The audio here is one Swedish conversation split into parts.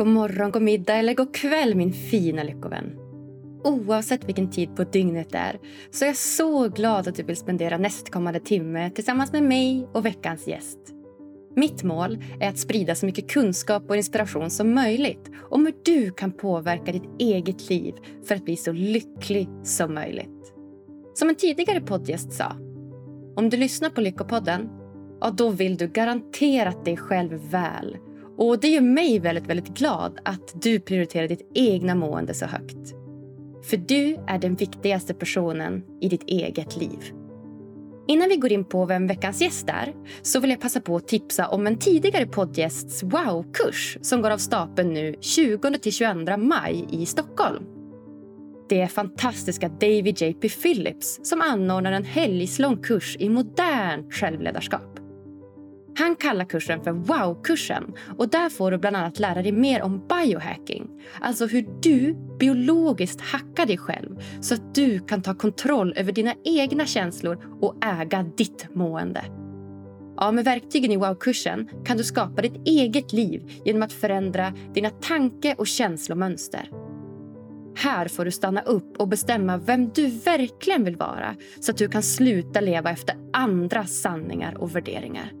god morgon, god middag eller god kväll min fina lyckovän. Oavsett vilken tid på dygnet det är så är jag så glad att du vill spendera nästkommande timme tillsammans med mig och veckans gäst. Mitt mål är att sprida så mycket kunskap och inspiration som möjligt om hur du kan påverka ditt eget liv för att bli så lycklig som möjligt. Som en tidigare poddgäst sa, om du lyssnar på Lyckopodden, ja då vill du garanterat dig själv väl. Och det gör mig väldigt, väldigt glad att du prioriterar ditt egna mående så högt. För du är den viktigaste personen i ditt eget liv. Innan vi går in på vem veckans gäst är så vill jag passa på att tipsa om en tidigare poddgästs wow-kurs som går av stapeln nu 20-22 maj i Stockholm. Det är fantastiska David J.P. Phillips som anordnar en helgslång kurs i modernt självledarskap. Han kallar kursen för Wow-kursen och där får du bland annat lära dig mer om biohacking. Alltså hur du biologiskt hackar dig själv så att du kan ta kontroll över dina egna känslor och äga ditt mående. Ja, med verktygen i Wow-kursen kan du skapa ditt eget liv genom att förändra dina tanke och känslomönster. Här får du stanna upp och bestämma vem du verkligen vill vara så att du kan sluta leva efter andras sanningar och värderingar.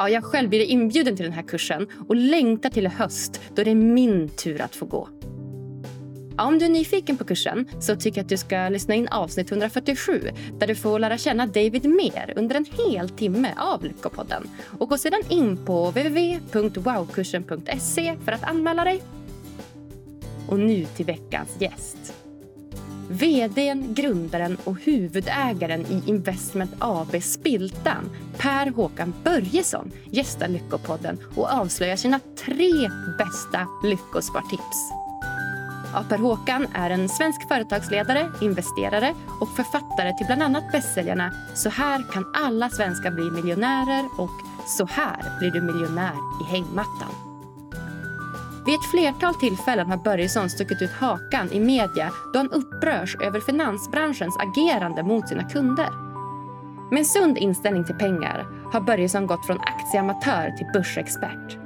Ja, jag själv blir inbjuden till den här kursen och längtar till i höst då det är min tur att få gå. Ja, om du är nyfiken på kursen så tycker jag att du ska lyssna in avsnitt 147 där du får lära känna David mer under en hel timme av Lyckopodden. Och gå sedan in på www.wowkursen.se för att anmäla dig. Och nu till veckans gäst. Vdn, grundaren och huvudägaren i Investment AB Spiltan, Per Håkan Börjesson, gästar Lyckopodden och avslöjar sina tre bästa lyckospartips. Ja, per Håkan är en svensk företagsledare, investerare och författare till bland annat bästsäljarna Så här kan alla svenskar bli miljonärer och Så här blir du miljonär i hängmattan. Vid ett flertal tillfällen har Börjesson stuckit ut hakan i media då han upprörs över finansbranschens agerande mot sina kunder. Med en sund inställning till pengar har Börjesson gått från aktieamatör till börsexpert.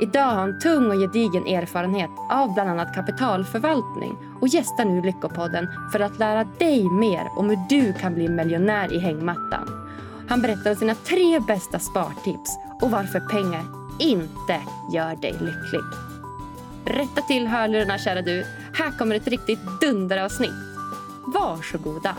Idag har han tung och gedigen erfarenhet av bland annat kapitalförvaltning och gästar nu Lyckopodden för att lära dig mer om hur du kan bli miljonär i hängmattan. Han berättar om sina tre bästa spartips och varför pengar inte gör dig lycklig. Rätta till hörlurarna kära du. Här kommer ett riktigt dunderavsnitt. Varsågoda.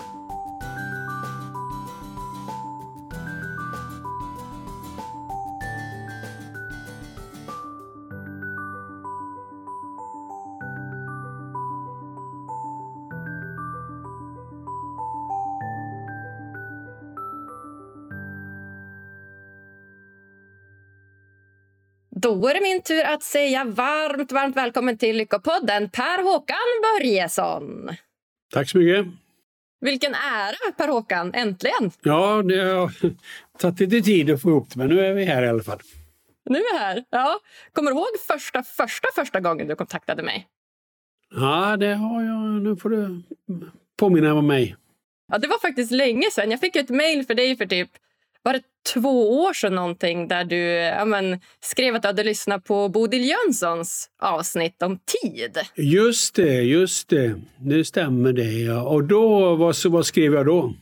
Då är det min tur att säga varmt, varmt välkommen till Lyckopodden, Per Håkan Börjesson. Tack så mycket. Vilken ära, Per Håkan. Äntligen! Ja, det har tagit lite tid att få ihop det, men nu är vi här i alla fall. Nu är vi här. Ja. Kommer du ihåg första, första, första gången du kontaktade mig? Ja, det har jag. Nu får du påminna om mig. Ja, det var faktiskt länge sedan. Jag fick ett mejl för dig för typ var det två år sedan någonting där du ja, men, skrev att du hade lyssnat på Bodil Jönssons avsnitt om tid. Just det, just det. Det stämmer det. Ja. Och då, vad, vad skrev jag då?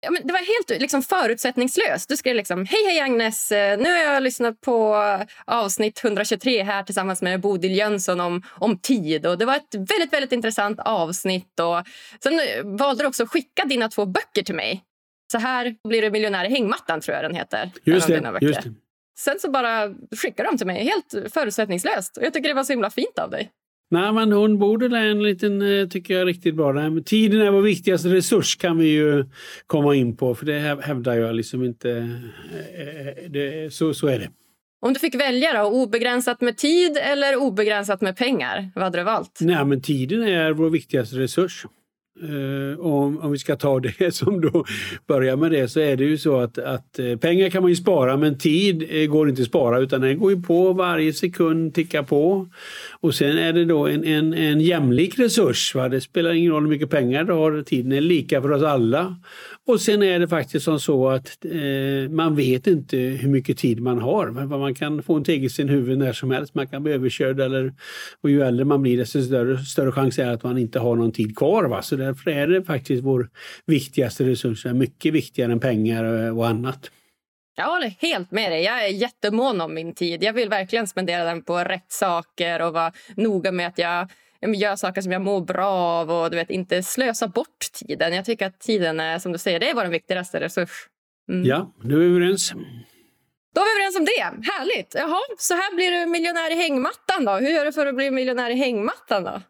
Ja, men det var helt liksom, förutsättningslöst. Du skrev liksom Hej, hej Agnes! Nu har jag lyssnat på avsnitt 123 här tillsammans med Bodil Jönsson om, om tid. Och det var ett väldigt, väldigt intressant avsnitt. Och sen valde du också att skicka dina två böcker till mig. Så här blir du miljonär i hängmattan, tror jag den heter. Just det, just det. Sen så bara skickade de till mig, helt förutsättningslöst. Och jag tycker det var så himla fint av dig. Nej, men hon borde det en liten, eh, tycker jag, riktigt bra. Nej, tiden är vår viktigaste resurs kan vi ju komma in på, för det hävdar jag liksom inte. Eh, eh, det, så, så är det. Om du fick välja då, obegränsat med tid eller obegränsat med pengar, vad hade du valt? Nej, men tiden är vår viktigaste resurs. Uh, om, om vi ska ta det som då börjar med det så är det ju så att, att eh, pengar kan man ju spara men tid eh, går inte att spara utan den går ju på varje sekund, tickar på. Och sen är det då en, en, en jämlik resurs. Va? Det spelar ingen roll hur mycket pengar du har, tiden är lika för oss alla. Och sen är det faktiskt som så att eh, man vet inte hur mycket tid man har. Man kan få en tegel i huvudet när som helst, man kan bli överkörd eller och ju äldre man blir desto större, större chans är att man inte har någon tid kvar. Va? Så därför är det faktiskt vår viktigaste resurs, mycket viktigare än pengar eh, och annat. Jag håller helt med dig. Jag är jättemån om min tid. Jag vill verkligen spendera den på rätt saker och vara noga med att jag gör saker som jag mår bra av och du vet, inte slösa bort tiden. Jag tycker att tiden är, som du säger, det är vår viktigaste resurs. Mm. Ja, nu är vi överens. Då är vi överens om det. Härligt! Jaha, så här blir du miljonär i hängmattan då. Hur gör du för att bli miljonär i hängmattan då?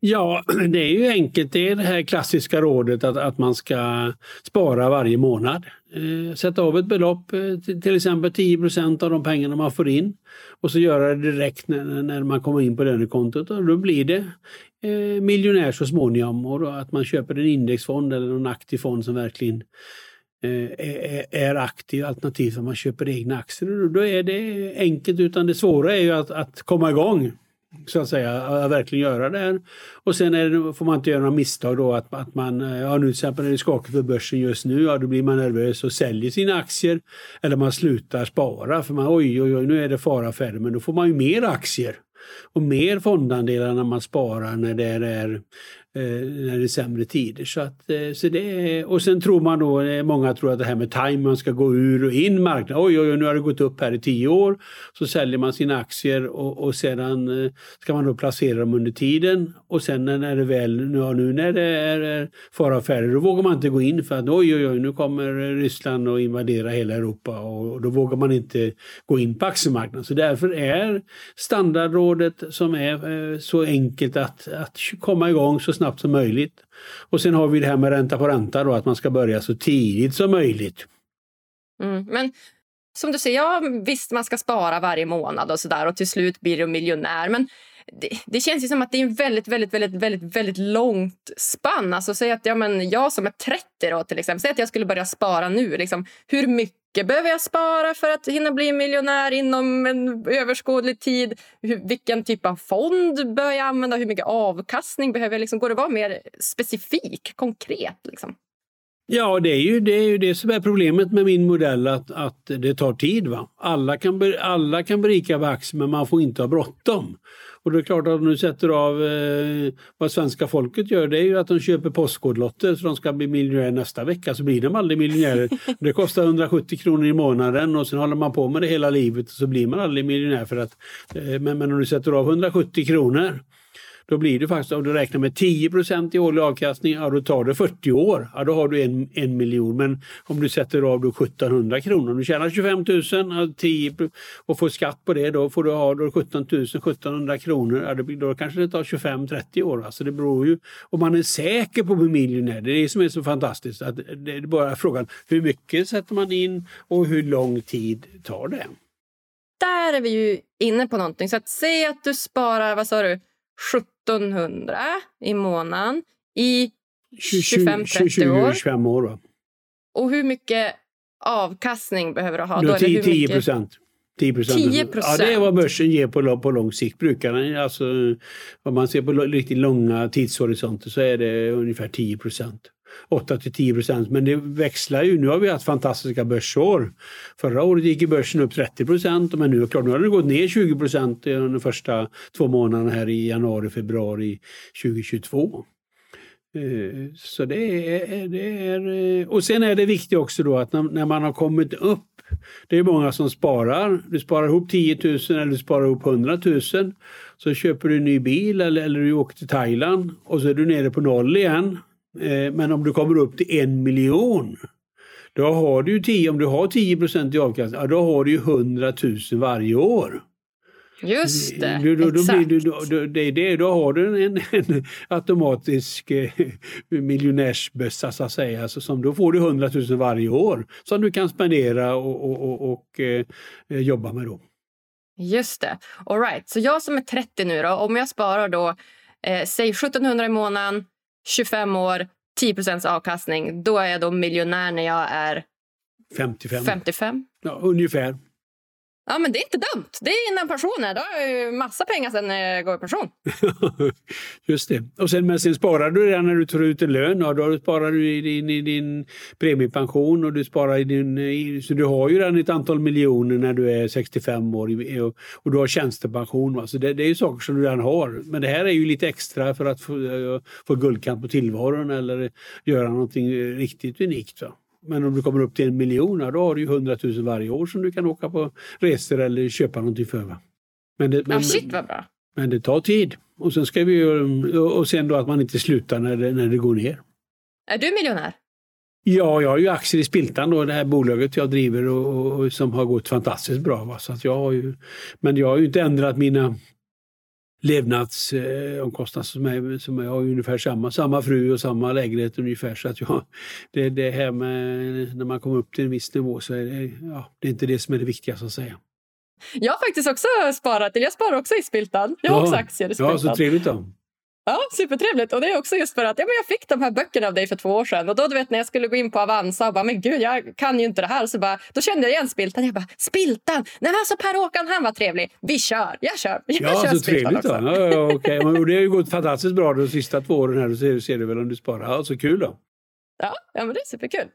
Ja, det är ju enkelt. Det är det här klassiska rådet att, att man ska spara varje månad. Eh, sätta av ett belopp, eh, till exempel 10% av de pengarna man får in och så göra det direkt när, när man kommer in på lönekontot och då blir det eh, miljonär så småningom. Och då att man köper en indexfond eller en aktiv fond som verkligen eh, är, är aktiv alternativt att man köper egna aktier. Då är det enkelt utan det svåra är ju att, att komma igång så att säga, att verkligen göra det här. Och sen det, får man inte göra några misstag då att, att man, eh, ja nu till exempel när det skakar för börsen just nu, ja då blir man nervös och säljer sina aktier. Eller man slutar spara för man, oj oj oj nu är det fara för men då får man ju mer aktier och mer fondandelar när man sparar när det är Eh, när det är sämre tider. Så att, eh, så det är, och sen tror man då, eh, många tror att det här med time, man ska gå ur och in marknaden. Oj, oj, oj, nu har det gått upp här i tio år. Så säljer man sina aktier och, och sedan ska man då placera dem under tiden. Och sen när det väl, nu, nu när det är fara affärer, då vågar man inte gå in för att oj, oj, oj, nu kommer Ryssland och invadera hela Europa och då vågar man inte gå in på aktiemarknaden. Så därför är standardrådet som är så enkelt att, att komma igång så snabbt som möjligt. Och sen har vi det här med ränta på ränta då, att man ska börja så tidigt som möjligt. Mm, men som du säger, ja, visst man ska spara varje månad och sådär och till slut blir du miljonär. Men det, det, känns ju som att det är en väldigt, väldigt, väldigt, väldigt, väldigt långt spann. Alltså säg att ja, men jag som är 30 då till exempel, säg att jag skulle börja spara nu. Liksom, hur mycket behöver jag spara för att hinna bli miljonär inom en överskådlig tid? Hur, vilken typ av fond bör jag använda? Hur mycket avkastning behöver jag? Liksom, går det att vara mer specifik, konkret? Liksom? Ja, det är, ju, det är ju det som är problemet med min modell, att, att det tar tid. Va? Alla, kan, alla kan berika aktier, men man får inte ha bråttom. Och det är klart att om du sätter av eh, vad svenska folket gör, det är ju att de köper postkodlotter så de ska bli miljonärer nästa vecka, så blir de aldrig miljonärer. det kostar 170 kronor i månaden och sen håller man på med det hela livet och så blir man aldrig miljonär. För att, eh, men, men om du sätter av 170 kronor då blir det faktiskt, om du räknar med 10% i årlig avkastning, ja då tar det 40 år. Ja, då har du en, en miljon. Men om du sätter av då 1700 kronor, om du tjänar 25 000 10, och får skatt på det, då får du ha då 17 000, 1700 kronor. Ja, det då kanske det tar 25-30 år. Alltså det beror ju om man är säker på att bli miljonär. Det är det som är så fantastiskt. Att det är bara frågan hur mycket sätter man in och hur lång tid tar det? Där är vi ju inne på någonting. Så att säg att du sparar, vad sa du, 1700 i månaden i 25-30 år. 25 år då. Och hur mycket avkastning behöver du ha? Har 10, 10 procent. 10 procent. Ja, det är vad börsen ger på, på lång sikt. Brukar den, alltså, om man ser på riktigt långa tidshorisonter så är det ungefär 10 procent. 8 till 10 procent. Men det växlar ju. Nu har vi haft fantastiska börsår. Förra året gick börsen upp 30 procent men nu, klart, nu har den gått ner 20 procent de första två månaderna här i januari, februari 2022. Eh, så det är, eh, det är... Eh, och sen är det viktigt också då att när, när man har kommit upp det är många som sparar. Du sparar ihop 10 000 eller du sparar ihop 100 000. Så köper du en ny bil eller, eller du åker till Thailand och så är du nere på noll igen. Eh, men om du kommer upp till en miljon, då har du ju 10, om du har 10 i avkastning, då har du ju 100 000 varje år. Just det, då, då, exakt. Blir du, då, då, det, det, då har du en, en automatisk eh, miljonärsbössa så att säga. Alltså, som, då får du 100 000 varje år som du kan spendera och, och, och, och eh, jobba med. Då. Just det. All right. Så jag som är 30 nu då, om jag sparar då, eh, säg 1700 i månaden 25 år, 10% avkastning. Då är jag då miljonär när jag är 55. 55. Ja, ungefär. Ja, men det är inte dumt. Det är innan pensionen. Då har jag massa pengar sen när jag går i pension. Just det. Och sen, men sen sparar du redan när du tar ut en lön. Och då sparar du i din, i din premiepension och du sparar i din... Så du har ju redan ett antal miljoner när du är 65 år och, och du har tjänstepension. Va? Så det, det är ju saker som du redan har. Men det här är ju lite extra för att få, eh, få guldkant på tillvaron eller göra någonting riktigt unikt. Va? Men om du kommer upp till en miljon, då har du ju 100 000 varje år som du kan åka på resor eller köpa någonting för. Va? Men det, men, ja, shit vad bra. Men det tar tid. Och sen, ska vi, och sen då att man inte slutar när det, när det går ner. Är du miljonär? Ja, jag har ju aktier i Spiltan, då, det här bolaget jag driver och, och som har gått fantastiskt bra. Va? Så att jag har ju, men jag har ju inte ändrat mina levnadsomkostnader som, är, som jag har ungefär samma, samma fru och samma lägenhet ungefär. Så att jag, det, det här med när man kommer upp till en viss nivå så är det, ja, det är inte det som är det viktigaste att säga. Jag har faktiskt också sparat, jag sparar också i Spiltan. Jag har ja, också aktier i Spiltan. Ja, så trevligt då. Ja, supertrevligt. Och det är också just för att ja, men jag fick de här böckerna av dig för två år sedan. Och då du vet när jag skulle gå in på Avanza och bara, men gud, jag kan ju inte det här. Så bara, då kände jag igen Spiltan. Jag bara, Spiltan! Nej men alltså Per-Håkan, han var trevlig. Vi kör, jag kör. Jag ja, kör så trevligt då. Ja, ja, okay. och det har ju gått fantastiskt bra de sista två åren här. Då ser, ser du väl om du sparar. Ja, så kul då. Ja, ja men det är superkul.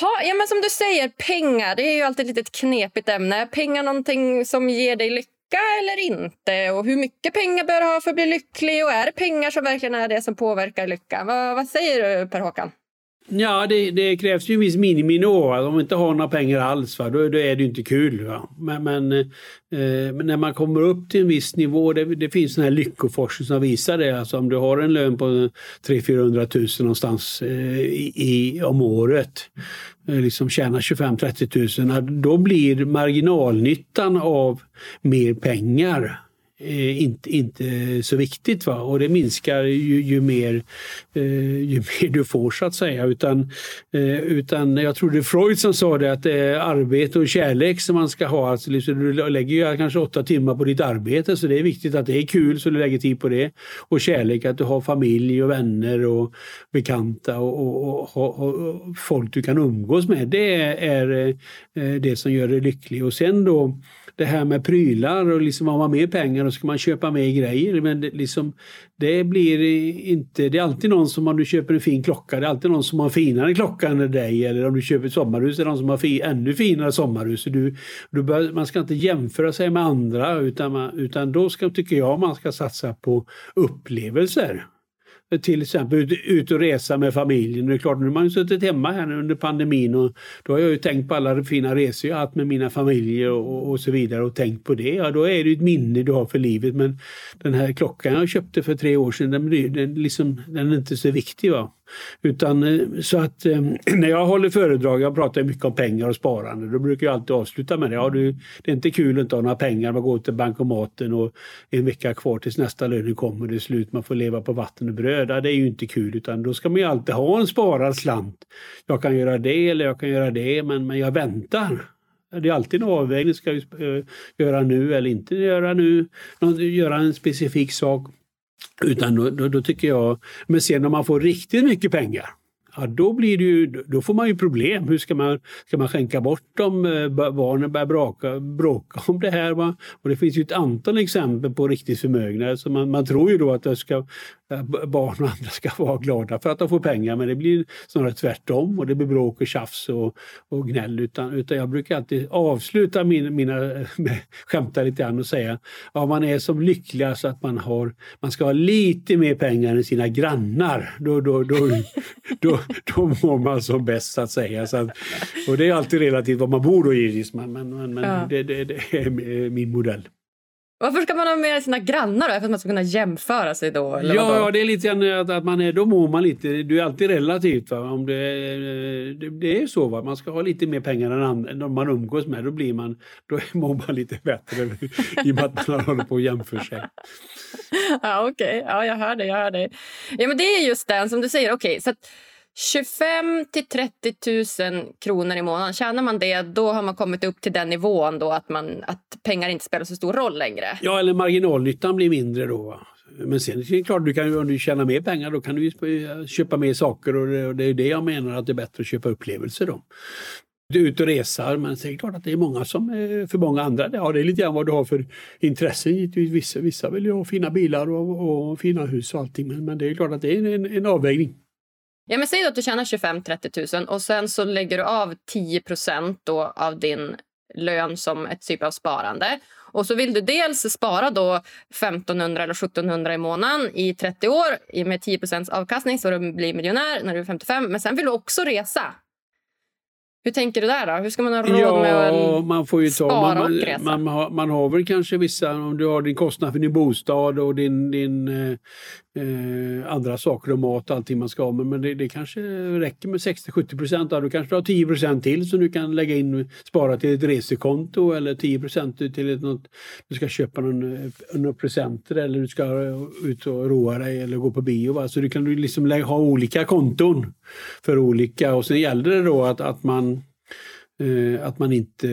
Ha, ja, men som du säger, pengar det är ju alltid ett litet knepigt ämne. Pengar någonting som ger dig lycka eller inte? Och hur mycket pengar bör du ha för att bli lycklig? Och är det pengar som verkligen är det som påverkar lyckan? Vad, vad säger du Per-Håkan? Ja, det, det, krävs ju en viss miniminivå. Om man inte har några pengar alls, va, då, då är det inte kul. Va? Men, men eh, när man kommer upp till en viss nivå, det, det finns en här lyckoforskning som visar det. Alltså om du har en lön på 300 000 någonstans eh, i, om året, eh, liksom tjänar 25-30 000, då blir marginalnyttan av mer pengar eh, inte, inte så viktigt. Va? Och det minskar ju, ju, mer, eh, ju mer du får så att säga. Utan, eh, utan jag tror det är Freud som sa det att det är arbete och kärlek som man ska ha. Alltså, liksom, du lägger ju kanske åtta timmar på ditt arbete så det är viktigt att det är kul så du lägger tid på det. Och kärlek att du har familj och vänner och bekanta och, och, och, och folk du kan umgås med. Det är eh, det som gör dig lycklig. Och sen då det här med prylar och liksom har man mer pengar då ska man köpa mer grejer. Men det, liksom, det blir inte, det är alltid någon som om du köper en fin klocka, det är alltid någon som har en finare klocka än dig. Eller om du köper ett sommarhus, det är någon som har fi, ännu finare sommarhus. Du, du bör, man ska inte jämföra sig med andra utan, man, utan då ska, tycker jag man ska satsa på upplevelser till exempel ut och resa med familjen. Det är klart, nu har man ju suttit hemma här under pandemin och då har jag ju tänkt på alla fina resor jag haft med mina familjer och, och så vidare och tänkt på det. Ja, då är det ett minne du har för livet. Men den här klockan jag köpte för tre år sedan, den, den, liksom, den är inte så viktig. Va? Utan eh, så att eh, när jag håller föredrag, jag pratar mycket om pengar och sparande, då brukar jag alltid avsluta med det. Ja, du, det är inte kul att inte ha några pengar, man går till bankomaten och en vecka kvar tills nästa lön kommer, det är slut, man får leva på vatten och bröd. Ja, det är ju inte kul utan då ska man ju alltid ha en sparad slant. Jag kan göra det eller jag kan göra det men, men jag väntar. Det är alltid en avvägning, ska jag eh, göra nu eller inte göra nu, göra en specifik sak. Utan då, då, då, tycker jag, men sen om man får riktigt mycket pengar, ja, då, blir det ju, då får man ju problem. Hur ska man, ska man skänka bort dem? Eh, barnen börjar bråka, bråka om det här. Va? Och det finns ju ett antal exempel på riktigt förmögna. Så man, man tror ju då att det ska barn och andra ska vara glada för att de får pengar men det blir snarare tvärtom och det blir bråk och tjafs och, och gnäll. Utan, utan jag brukar alltid avsluta min, mina, med, skämta lite grann och säga ja, man är som lyckligast att man, har, man ska ha lite mer pengar än sina grannar. Då, då, då, då, då mår man som bäst så att säga. Så att, och det är alltid relativt var man bor då givetvis men, men, men ja. det, det, det är min modell. Varför ska man ha med sina grannar då? För att man ska kunna jämföra sig då? Eller ja, ja, det är lite grann att, att man är, då mår man lite, det är alltid relativt. Va? Om det, det, det är så, va? man ska ha lite mer pengar än andra, man umgås med, då blir man, då mår man lite bättre i och med att man håller på att jämföra sig. Ja, okej, okay. ja, jag hör det, jag hör det. Ja, men det är just den som du säger, okej, okay, så att 25 till 30 000 kronor i månaden. Tjänar man det, då har man kommit upp till den nivån då att, man, att pengar inte spelar så stor roll längre. Ja, eller marginalnyttan blir mindre då. Men sen är det klart, du kan, om du tjänar mer pengar då kan du köpa mer saker och det, och det är det jag menar att det är bättre att köpa upplevelser då. Du är ute och reser, men det är klart att det är många som, eh, för många andra, ja det är lite grann vad du har för intressen Vissa, vissa vill ju ha fina bilar och, och fina hus och allting, men, men det är klart att det är en, en avvägning. Ja, men säg då att du tjänar 25-30 000 och sen så lägger du av 10 då av din lön som ett typ av sparande. Och så vill du dels spara då 1500 eller 1700 i månaden i 30 år med 10% avkastning så du blir miljonär när du är 55. Men sen vill du också resa. Hur tänker du där då? Hur ska man ha råd ja, med att man får ju spara ta, man, och resa? Man, man, har, man har väl kanske vissa, om du har din kostnad för din bostad och din, din eh, eh, andra saker och mat och allting man ska ha. Men, men det, det kanske räcker med 60-70 procent. Då kanske du har 10 procent till som du kan lägga in spara till ett resekonto eller 10 procent till ett, något, du ska köpa någon, eh, några presenter eller du ska ut och roa dig eller gå på bio. Va? Så du kan liksom ha olika konton för olika och sen gäller det då att, att man Eh, att man inte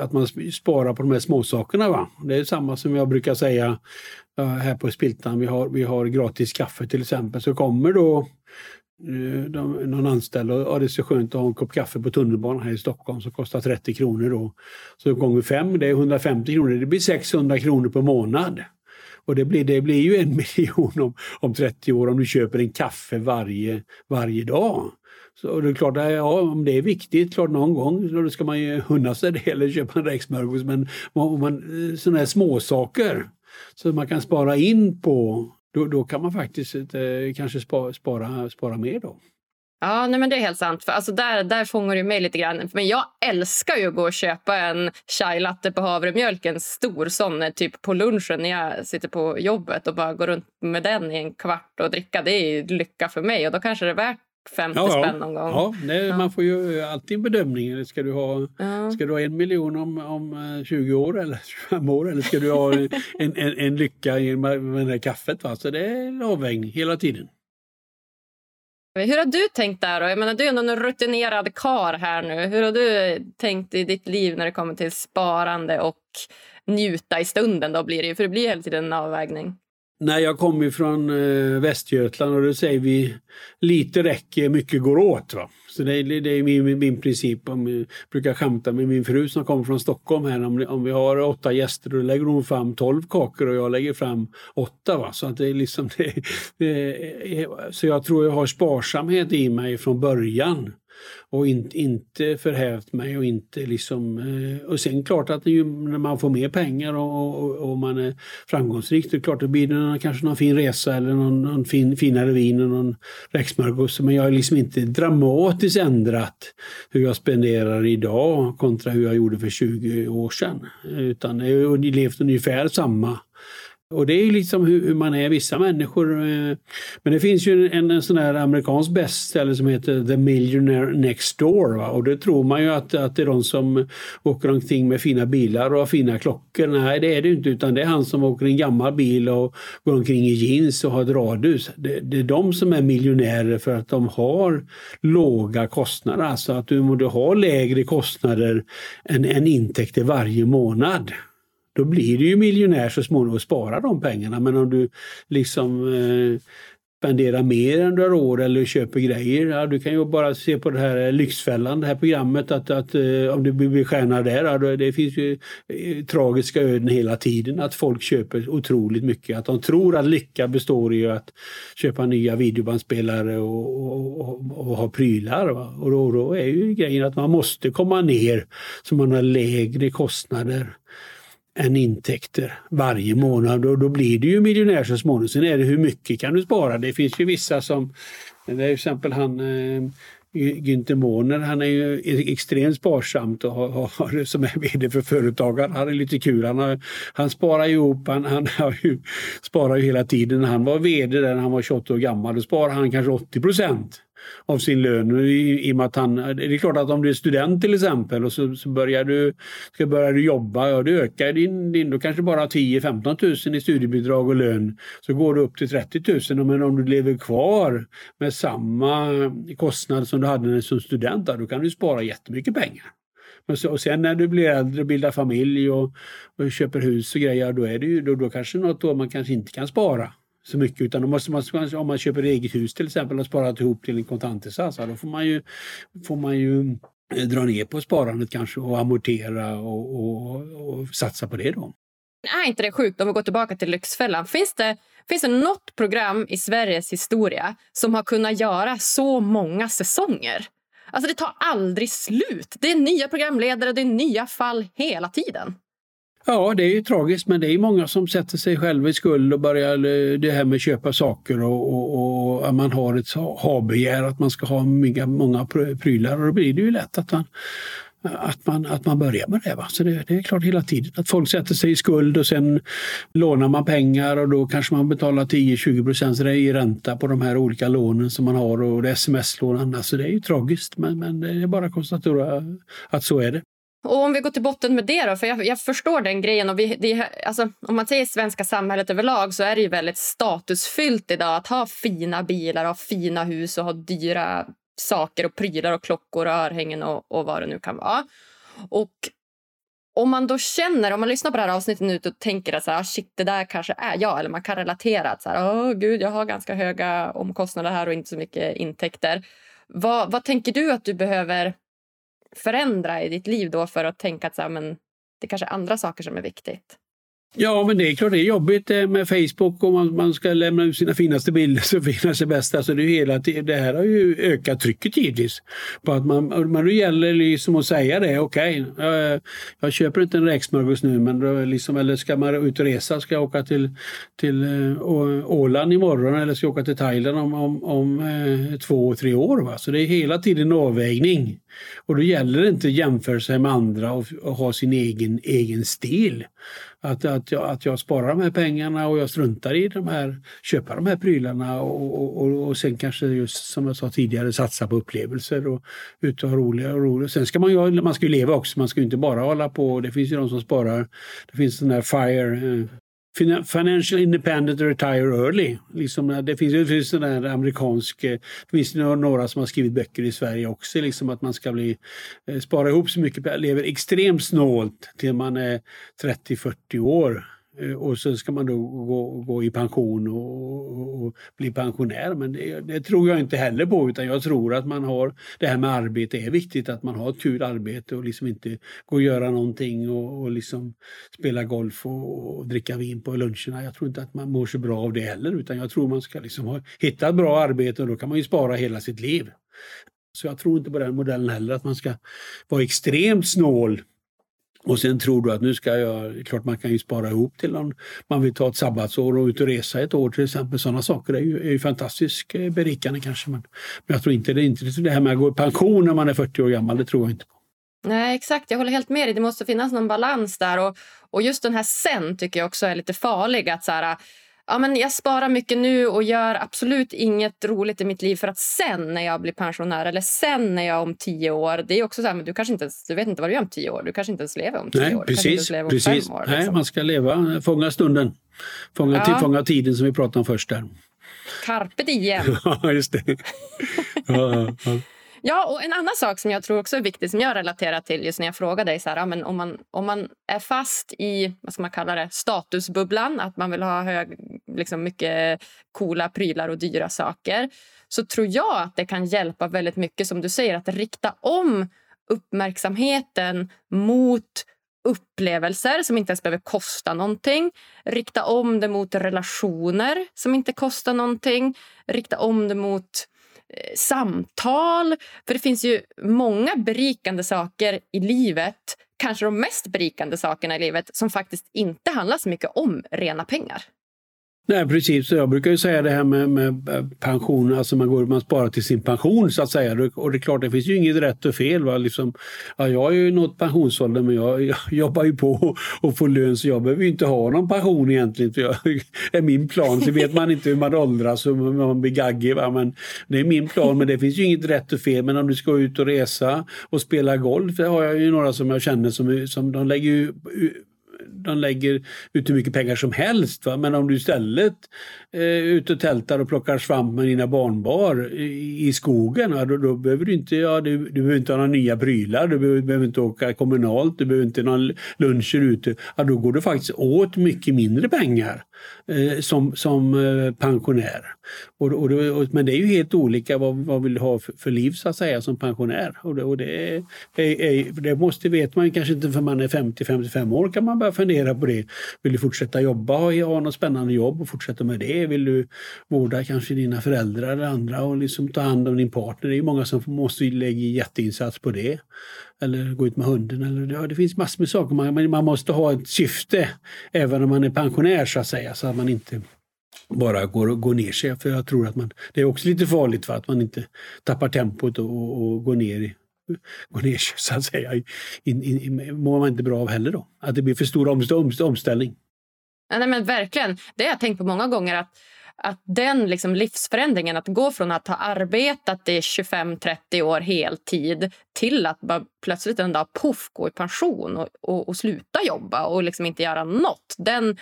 att man sparar på de här småsakerna. Va? Det är samma som jag brukar säga eh, här på Spiltan. Vi har, vi har gratis kaffe till exempel. Så kommer då eh, de, någon anställd och ja, det är så skönt att ha en kopp kaffe på tunnelbanan här i Stockholm som kostar 30 kronor. Då. Så gånger fem, det är 150 kronor. Det blir 600 kronor per månad. Och det blir, det blir ju en miljon om, om 30 år om du köper en kaffe varje, varje dag. Så det är klart, ja, om det är viktigt, klart någon gång då ska man ju unna sig det eller köpa en räksmörgås. Men om man, eh, sådana här småsaker som man kan spara in på, då, då kan man faktiskt eh, kanske spara, spara, spara mer då. Ja, nej men det är helt sant. För alltså där, där fångar du mig lite grann. Men jag älskar ju att gå och köpa en chai latte på havremjölk, en stor sån, eh, typ på lunchen när jag sitter på jobbet och bara går runt med den i en kvart och dricka. Det är lycka för mig och då kanske det är värt 50 ja, spänn någon gång. Ja, nej, ja, man får ju alltid en bedömning. Ska du ha, ja. ska du ha en miljon om, om 20 eh, år eller 25 år eller ska du ha en, en, en lycka med, med det kaffet? Va? Så det är en avvägning hela tiden. Hur har du tänkt där? Då? Jag menar, du är en rutinerad kar här nu. Hur har du tänkt i ditt liv när det kommer till sparande och njuta i stunden? Då blir det, för det blir hela tiden en avvägning. När jag kommer från eh, Västergötland och då säger vi lite räcker, mycket går åt. Va? Så det, det är min, min princip. Jag brukar skämta med min fru som kommer från Stockholm här. Om, om vi har åtta gäster då lägger hon fram tolv kakor och jag lägger fram åtta. Va? Så, att det är liksom det, det, så jag tror jag har sparsamhet i mig från början och in, inte förhävt mig och inte liksom... Eh, och sen klart att ju, när man får mer pengar och, och, och man är framgångsrik, det är klart det blir det kanske någon fin resa eller någon, någon fin, finare vin och någon räksmörgås. Men jag har liksom inte dramatiskt ändrat hur jag spenderar idag kontra hur jag gjorde för 20 år sedan. Utan jag har levt ungefär samma och det är liksom hur, hur, man är, vissa människor. Eh, men det finns ju en, en sån här amerikansk bestseller som heter The Millionaire Next Door. Va? Och det tror man ju att, att det är de som åker omkring med fina bilar och har fina klockor. Nej, det är det inte, utan det är han som åker i en gammal bil och går omkring i jeans och har ett radhus. Det, det är de som är miljonärer för att de har låga kostnader. Alltså att du, du har lägre kostnader än, än intäkter varje månad då blir du ju miljonär så småningom och sparar de pengarna. Men om du liksom eh, spenderar mer än du har råd eller köper grejer. Ja, du kan ju bara se på det här eh, Lyxfällan, det här programmet, att, att eh, om du blir stjärna där, ja, det finns ju eh, tragiska öden hela tiden. Att folk köper otroligt mycket. Att de tror att lycka består i att köpa nya videobandspelare och, och, och, och ha prylar. Va? Och då, då är ju grejen att man måste komma ner så man har lägre kostnader än intäkter varje månad och då blir du ju miljonär så småningom. Sen är det hur mycket kan du spara? Det finns ju vissa som, det är till exempel han eh, Günther Måner, han är ju extremt sparsamt och har, har, som är VD för företagare. Han är lite kul. Han, har, han sparar ihop, han, han har ju, sparar ju hela tiden. Han var VD där när han var 28 år gammal. Då sparade han kanske 80 procent av sin lön. I, i att han, det är klart att om du är student till exempel och så, så börjar du, ska börja du jobba, ja du ökar din, din då kanske bara 10-15 000 i studiebidrag och lön. Så går du upp till 30 000 men om du lever kvar med samma kostnad som du hade som student, då kan du spara jättemycket pengar. Och sen när du blir äldre och bildar familj och, och köper hus och grejer, då är det ju då, då kanske något år man kanske inte kan spara så mycket utan då måste man, om man köper eget hus till exempel och sparat ihop till en kontantinsats, då får man ju, får man ju eh, dra ner på sparandet kanske och amortera och, och, och satsa på det då. Är inte det sjukt om vi går tillbaka till Lyxfällan? Finns det, finns det något program i Sveriges historia som har kunnat göra så många säsonger? Alltså det tar aldrig slut. Det är nya programledare, det är nya fall hela tiden. Ja, det är ju tragiskt men det är många som sätter sig själva i skuld och börjar eh, det här med att köpa saker och, och, och att man har ett ha-begär att man ska ha många, många prylar och då blir det ju lätt att man att man, att man börjar med det. Va? Så det, det, är klart hela tiden att folk sätter sig i skuld och sen lånar man pengar och då kanske man betalar 10-20 procents ränta på de här olika lånen som man har och sms-lån och annat. Så det är ju tragiskt men, men det är bara att konstatera att så är det. Och om vi går till botten med det då, för jag, jag förstår den grejen. Och vi, det, alltså, om man säger svenska samhället överlag så är det ju väldigt statusfyllt idag att ha fina bilar, ha fina hus och ha dyra saker och prylar och klockor och örhängen och, och vad det nu kan vara. Och om man då känner, om man lyssnar på det här avsnittet nu och tänker att så här, ah, shit, det där kanske är jag, eller man kan relatera att så här, oh, gud, jag har ganska höga omkostnader här och inte så mycket intäkter. Vad, vad tänker du att du behöver förändra i ditt liv då för att tänka att så här, men det kanske är andra saker som är viktigt? Ja, men det är klart det är jobbigt eh, med Facebook och man, man ska lämna ut sina finaste bilder så finaste bästa. Alltså det, är hela, det här har ju ökat trycket givetvis. På att man, men det gäller liksom att säga det, okej, okay, jag, jag, köper inte en räksmörgås nu men då liksom, eller ska man ut och resa, ska jag åka till, till uh, Åland imorgon eller ska jag åka till Thailand om, om, om två, tre år. Va? Så det är hela tiden en avvägning. Och då gäller det inte att jämföra sig med andra och, och ha sin egen, egen stil. Att, att, jag, att jag sparar de här pengarna och jag struntar i de här, köpa de här prylarna och, och, och sen kanske just som jag sa tidigare satsa på upplevelser och ut och ha roliga och roliga. Sen ska man ju, man ska ju leva också, man ska inte bara hålla på. Det finns ju de som sparar. Det finns den där FIRE, eh, Financial Independent Retire Early. Liksom, eh, det finns ju en amerikansk, det finns eh, några som har skrivit böcker i Sverige också, liksom att man ska bli, eh, spara ihop så mycket, lever extremt snålt till man är 30-40 år Eh, och sen ska man då gå, gå i pension och, och, bli pensionär. Men det, det, tror jag inte heller på utan jag tror att man har det här med arbete är viktigt att man har ett kul arbete och liksom inte gå och göra någonting och, och liksom spela golf och, och, dricka vin på luncherna. Jag tror inte att man mår så bra av det heller utan jag tror man ska liksom ha, hitta ett bra arbete och då kan man ju spara hela sitt liv. Så jag tror inte på den modellen heller att man ska vara extremt snål och sen tror du att nu ska jag, klart man kan ju spara ihop till om man vill ta ett sabbatsår och ut och resa ett år till exempel. Sådana saker är ju, är ju fantastiskt eh, berikande kanske. Men, men jag tror inte det, inte det här med att gå i pension när man är 40 år gammal, det tror jag inte på. Nej, exakt. Jag håller helt med dig. Det måste finnas någon balans där. Och, och just den här sen tycker jag också är lite farlig. Att så här, ja, men jag sparar mycket nu och gör absolut inget roligt i mitt liv för att sen när jag blir pensionär eller sen när jag om tio år... Det är också så här, men du kanske inte du vet inte vad du gör om tio år. Du kanske inte ens lever om tio Nej, år. Precis, du precis. År, liksom. Nej, man ska leva, fånga stunden. Fånga, ja. fånga tiden som vi pratade om först där. Carpe diem. ja, just det. ja, ja. Ja, och en annan sak som jag tror också är viktig som jag relaterar till just när jag frågar dig så här, ja, men om, man, om man är fast i vad ska man kalla det, statusbubblan, att man vill ha hög, liksom mycket coola prylar och dyra saker så tror jag att det kan hjälpa väldigt mycket som du säger att rikta om uppmärksamheten mot upplevelser som inte ens behöver kosta någonting. Rikta om det mot relationer som inte kostar någonting. Rikta om det mot samtal. För det finns ju många berikande saker i livet kanske de mest berikande sakerna i livet som faktiskt inte handlar så mycket om rena pengar. Nej precis, jag brukar ju säga det här med, med pension, alltså man, går, man sparar till sin pension så att säga. Och det är klart, det finns ju inget rätt och fel. Va? Liksom, ja, jag har ju nått pensionsåldern men jag, jag jobbar ju på och får lön så jag behöver ju inte ha någon pension egentligen. För jag, är min plan, så vet man inte hur man åldras och man blir gaggig. Va? Men det är min plan men det finns ju inget rätt och fel. Men om du ska ut och resa och spela golf, det har jag ju några som jag känner som, som de lägger ju de lägger ut hur mycket pengar som helst. Va? Men om du istället eh, är ute och tältar och plockar svamp med dina barnbar i, i skogen, ja, då, då, behöver du inte, ja, du, du behöver inte ha några nya prylar, du behöver, behöver inte åka kommunalt, du behöver inte några luncher ute. Ja, då går du faktiskt åt mycket mindre pengar eh, som, som eh, pensionär. Och, och, och, men det är ju helt olika vad, vad vill du ha för, för liv så att säga som pensionär. Och det, och det, är, är, det måste, vet man kanske inte för man är 50-55 år kan man börja fundera på det. Vill du fortsätta jobba och ha något spännande jobb och fortsätta med det? Vill du vårda kanske dina föräldrar eller andra och liksom ta hand om din partner? Det är många som måste lägga jätteinsats på det. Eller gå ut med hunden. Eller, ja, det finns massor med saker. Man, man måste ha ett syfte även om man är pensionär så att säga. Så att man inte bara går, går ner sig. För jag tror att man, det är också lite farligt för att man inte tappar tempot och, och går ner går ner sig så att säga. In, in, in, mår man inte bra av heller då. Att det blir för stor omställning. Nej, men verkligen. Det har jag tänkt på många gånger. att att den liksom livsförändringen, att gå från att ha arbetat i 25-30 år heltid till att bara plötsligt en dag poff gå i pension och, och, och sluta jobba och liksom inte göra nåt. Den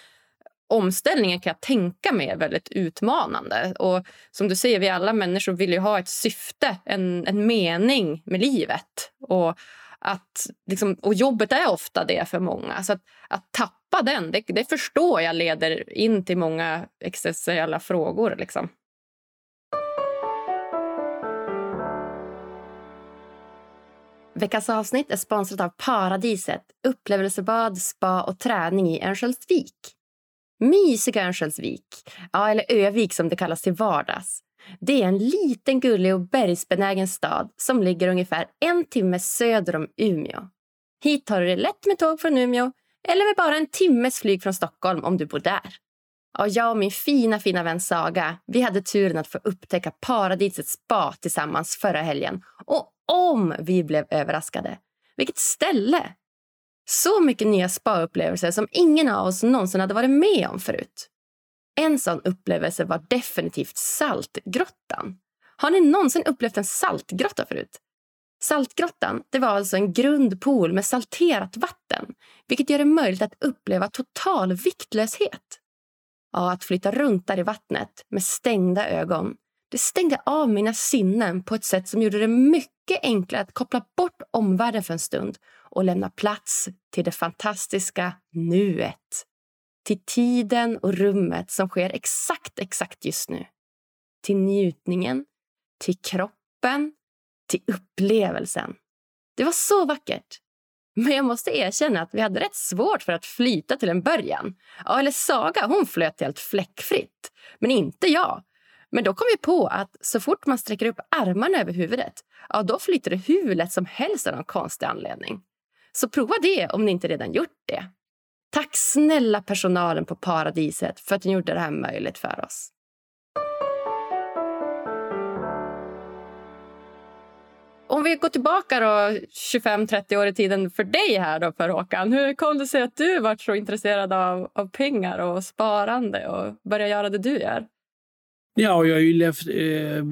omställningen kan jag tänka mig är väldigt utmanande. Och som du säger, vi alla människor vill ju ha ett syfte, en, en mening med livet. Och, att, liksom, och jobbet är ofta det för många. Så att, att tappa den, det, det, förstår jag leder in till många existentiella frågor. Liksom. Veckans avsnitt är sponsrat av Paradiset, upplevelsebad, spa och träning i Örnsköldsvik. Mysiga Örnsköldsvik, ja, eller Övik som det kallas till vardags. Det är en liten gullig och bergsbenägen stad som ligger ungefär en timme söder om Umeå. Hit tar du det lätt med tåg från Umeå eller med bara en timmes flyg från Stockholm om du bor där. Och jag och min fina, fina vän Saga vi hade turen att få upptäcka paradisets spa tillsammans förra helgen. Och om vi blev överraskade! Vilket ställe! Så mycket nya spa-upplevelser som ingen av oss någonsin hade varit med om förut. En sån upplevelse var definitivt Saltgrottan. Har ni någonsin upplevt en saltgrotta förut? Saltgrottan det var alltså en grund pool med salterat vatten vilket gör det möjligt att uppleva total viktlöshet. Ja, att flytta runt där i vattnet med stängda ögon det stängde av mina sinnen på ett sätt som gjorde det mycket enklare att koppla bort omvärlden för en stund och lämna plats till det fantastiska nuet till tiden och rummet som sker exakt, exakt just nu. Till njutningen, till kroppen, till upplevelsen. Det var så vackert. Men jag måste erkänna att vi hade rätt svårt för att flyta till en början. Ja, eller Saga, hon flöt helt fläckfritt. Men inte jag. Men då kom vi på att så fort man sträcker upp armarna över huvudet, ja, då flyter det hur lätt som helst av någon konstig anledning. Så prova det om ni inte redan gjort det. Tack snälla personalen på Paradiset för att ni gjorde det här möjligt för oss. Om vi går tillbaka 25-30 år i tiden för dig här då, för Håkan. Hur kom det sig att du var så intresserad av, av pengar och sparande och började göra det du gör? Ja, jag har ju levt, eh,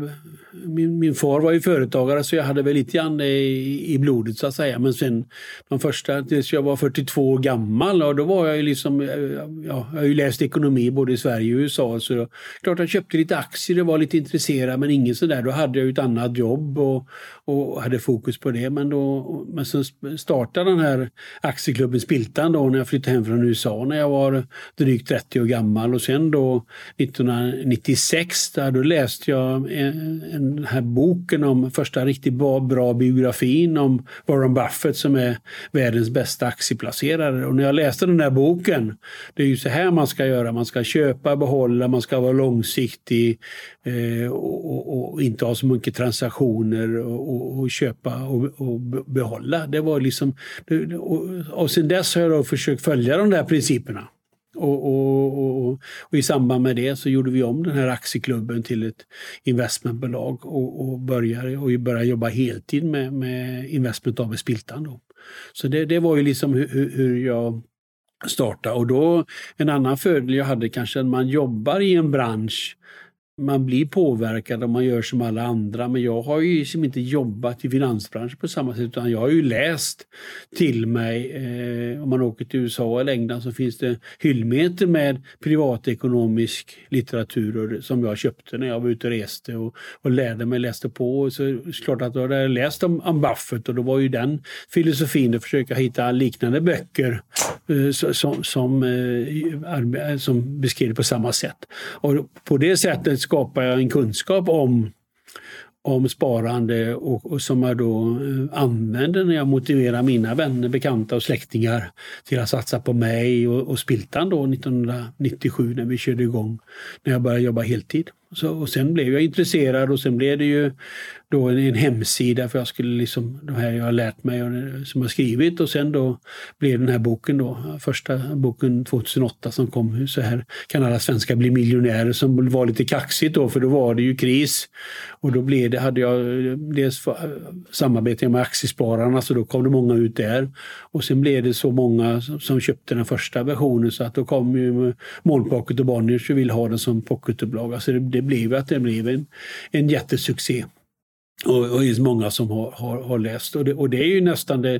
min, min far var ju företagare så jag hade väl lite grann eh, i, i blodet så att säga. Men sen de första, tills jag var 42 år gammal och då var jag ju liksom, eh, ja, jag har ju läst ekonomi både i Sverige och USA så då, klart jag köpte lite aktier och var lite intresserad men ingen sådär. Då hade jag ju ett annat jobb och, och hade fokus på det. Men, då, men sen startade den här aktieklubben Spiltan då när jag flyttade hem från USA när jag var drygt 30 år gammal och sen då 1996 där, då läste jag en, den här boken om första riktigt bra, bra biografin om Warren Buffett som är världens bästa aktieplacerare. Och när jag läste den här boken, det är ju så här man ska göra. Man ska köpa, behålla, man ska vara långsiktig eh, och, och, och, inte ha så mycket transaktioner och, och köpa och, behålla. Det var liksom, och, och sen dess har jag försökt följa de där principerna. Och, och, och, och, i samband med det så gjorde vi om den här aktieklubben till ett investmentbolag och, och började, och började jobba heltid med, med Investment AB Spiltan. Då. Så det, det var ju liksom hur, hur jag startade. Och då en annan fördel jag hade kanske när man jobbar i en bransch man blir påverkad om man gör som alla andra. Men jag har ju liksom inte jobbat i finansbranschen på samma sätt utan jag har ju läst till mig. Eh, om man åker till USA eller England så finns det hyllmeter med privatekonomisk litteratur som jag köpte när jag var ute och reste och, och lärde mig, läste på. Så det är klart att jag hade läst om, om Buffett och då var ju den filosofin att försöka hitta liknande böcker eh, som, som, eh, som beskriver på samma sätt. Och på det sättet skapar jag en kunskap om, om sparande och, och som jag då eh, använder när jag motiverar mina vänner, bekanta och släktingar till att satsa på mig och, och Spiltan då 1997 när vi körde igång, när jag började jobba heltid. Så, och sen blev jag intresserad och sen blev det ju då en, en hemsida för jag skulle liksom, de här jag har lärt mig och som har skrivit och sen då blev den här boken då, första boken 2008 som kom, så här kan alla svenskar bli miljonärer som var lite kaxigt då för då var det ju kris. Och då blev det, hade jag dels samarbete med Aktiespararna så då kom det många ut där. Och sen blev det så många som, som köpte den första versionen så att då kom ju Molnpocket och Bonniers och ville ha den som pocketupplaga. Så det, det blev att det blev en, en jättesuccé. Och, och det är många som har, har, har läst. Och det, och det, är ju nästan det.